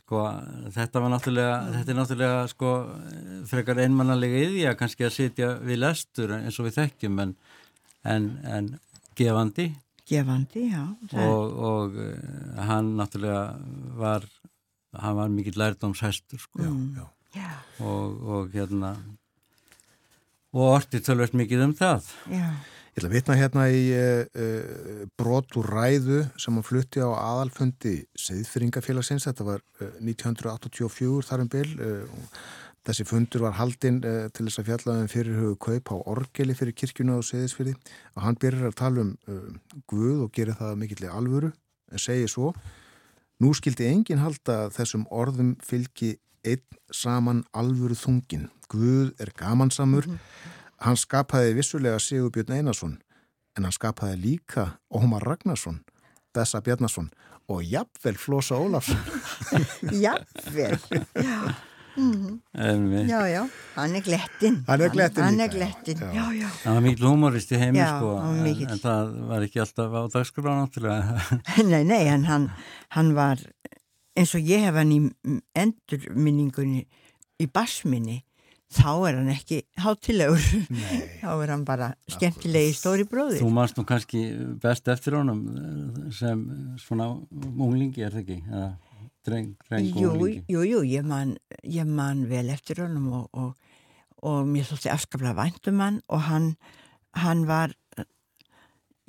sko þetta var náttúrulega þetta er náttúrulega sko frekar einmannalega yðja kannski að sitja við lestur eins og við þekkjum en, en, en gefandi gefandi, já. og, og uh, hann náttúrulega var hann var mikill lærdómshestur sko. Mm. já. Já, og, og hérna og orti tölvöld mikið um það já, Ég ætla að vitna hérna í uh, uh, brot úr ræðu sem hann flutti á aðalfundi Seðfyringafélagsins, þetta var uh, 1984 þar um bil. Uh, þessi fundur var haldinn uh, til þess að fjallaðum fyrirhugu kaup á orgeli fyrir kirkjuna á Seðisfyrði og hann byrjar að tala um uh, Guð og gerir það mikillig alvöru, en segir svo Nú skildi enginn halda þessum orðum fylgi einn saman alvöru þungin. Guð er gamansamur, hann skapaði vissulega Sigurbjörn Einarsson, en hann skapaði líka Ómar Ragnarsson, Bessa Bjarnarsson og jafnvel Flosa Ólafsson. jafnvel, já, en við, já, já, hann er glettin. Hann er glettinn Hann er glettin, já. já, já. hann var mikill humorist í heimi sko, en, en það var ekki alltaf á dagskrá náttúrulega. Nei, nei, en hann, hann var eins og ég hef hann í endurminningunni í basminni þá er hann ekki hátilegur. Þá er hann bara skemmtilegi stóri bróðir. Þú manst nú kannski best eftir honum sem svona unglingi er það ekki? Eða dreng, dreng Jú, unglingi? jú, jú, ég man, ég man vel eftir honum og, og, og mér þótti afskaplega væntum hann og hann, hann var,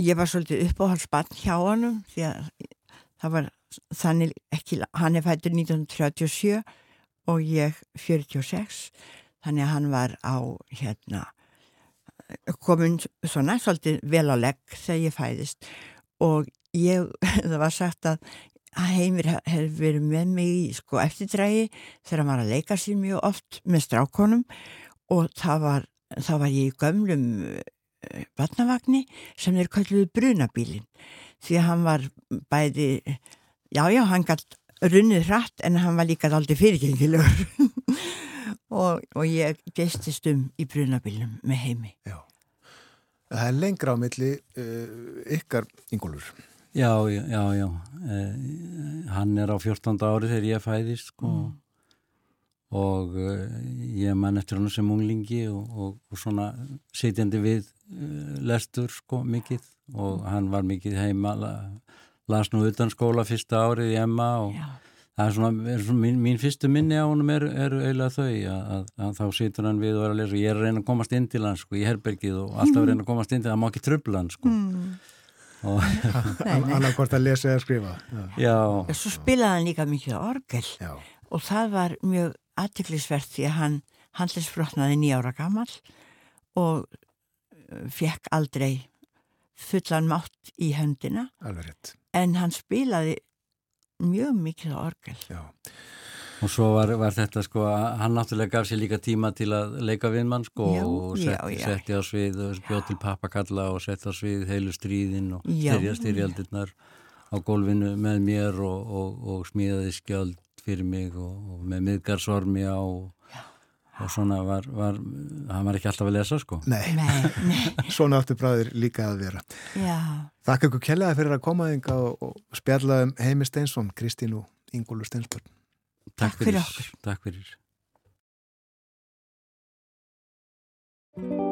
ég var svolítið uppáhaldsbann hjá honum því að það var þannig ekki, hann er fættur 1937 og ég 46, þannig að hann var á hérna komin svona svolítið vel á legg þegar ég fæðist og ég, það var sagt að að Heimir hefði verið með mig í sko eftirdrægi þegar var að leika sér mjög oft með strákonum og það var, það var ég í gömlum vatnavagni sem þeir kalluðu brunabílin því að hann var bæði já já hann gætt runnið hratt en hann var líka aldrei fyrirgengilegur og, og ég gestist um í brunabílum með heimi Já. Það er lengra á milli uh, ykkar yngolur. Já, já, já, já. Eh, hann er á 14. ári þegar ég fæðist sko. og eh, ég man eftir hann sem unglingi og, og, og svona sitjandi við eh, lestur sko mikið og hann var mikið heima la, las nú utan skóla fyrsta árið í Emma og Já. það er svona, er svona mín, mín fyrstu minni á honum er, er eiginlega þau að, að, að þá situr hann við og er að lesa og ég er að reyna að komast inn til hann sko í herbergið og alltaf að reyna að komast inn til hann, það má ekki tröfla hann sko og Annarkvort að lesa eða skrifa. Já. já, og svo spilaði hann líka mikið orgel Já. og það var mjög aðtiklisvert því að hann handlisbrotnaði nýjára gammal og uh, fekk aldrei fullan mátt í höndina en hann spilaði mjög mikið orgel Já. Og svo var, var þetta sko, hann náttúrulega gaf sér líka tíma til að leika við mann sko Já, og já, setti, já. setti á svið og bjóð til pappakalla og setti á svið heilu stríðin og Já. styrja styrjaldirnar á gólfinu með mér og, og, og smíðaði skjöld fyrir mig og, og með miðgarsormi á og, og svona var, var, hann var ekki alltaf að lesa sko. Nei, Nei, nei, svona áttu bræður líka að vera. já, Þakka ykkur kellega fyrir að koma þinga og, og spjalla um Heimi Steinsson, Kristín og Ingólfur Steinsbjörn. Takk fyrir okkur. Takk fyrir.「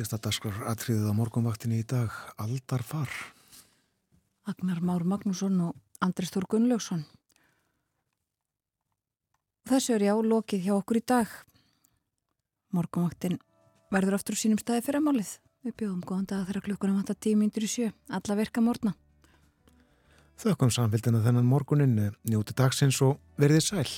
Síðasta dagskrar atriðið á morgunvaktinni í dag, Aldar far. Agnar Már Magnússon og Andris Þór Gunnlaugsson. Þessu er já lokið hjá okkur í dag. Morgunvaktin verður aftur á sínum staði fyrir málið. Við bjóðum góðan dag þegar klukkunum vantar tímyndur í sjö. Alla virka morgna. Þökkum samfélgina þennan morgunin, njóti dagsins og verðið sæl.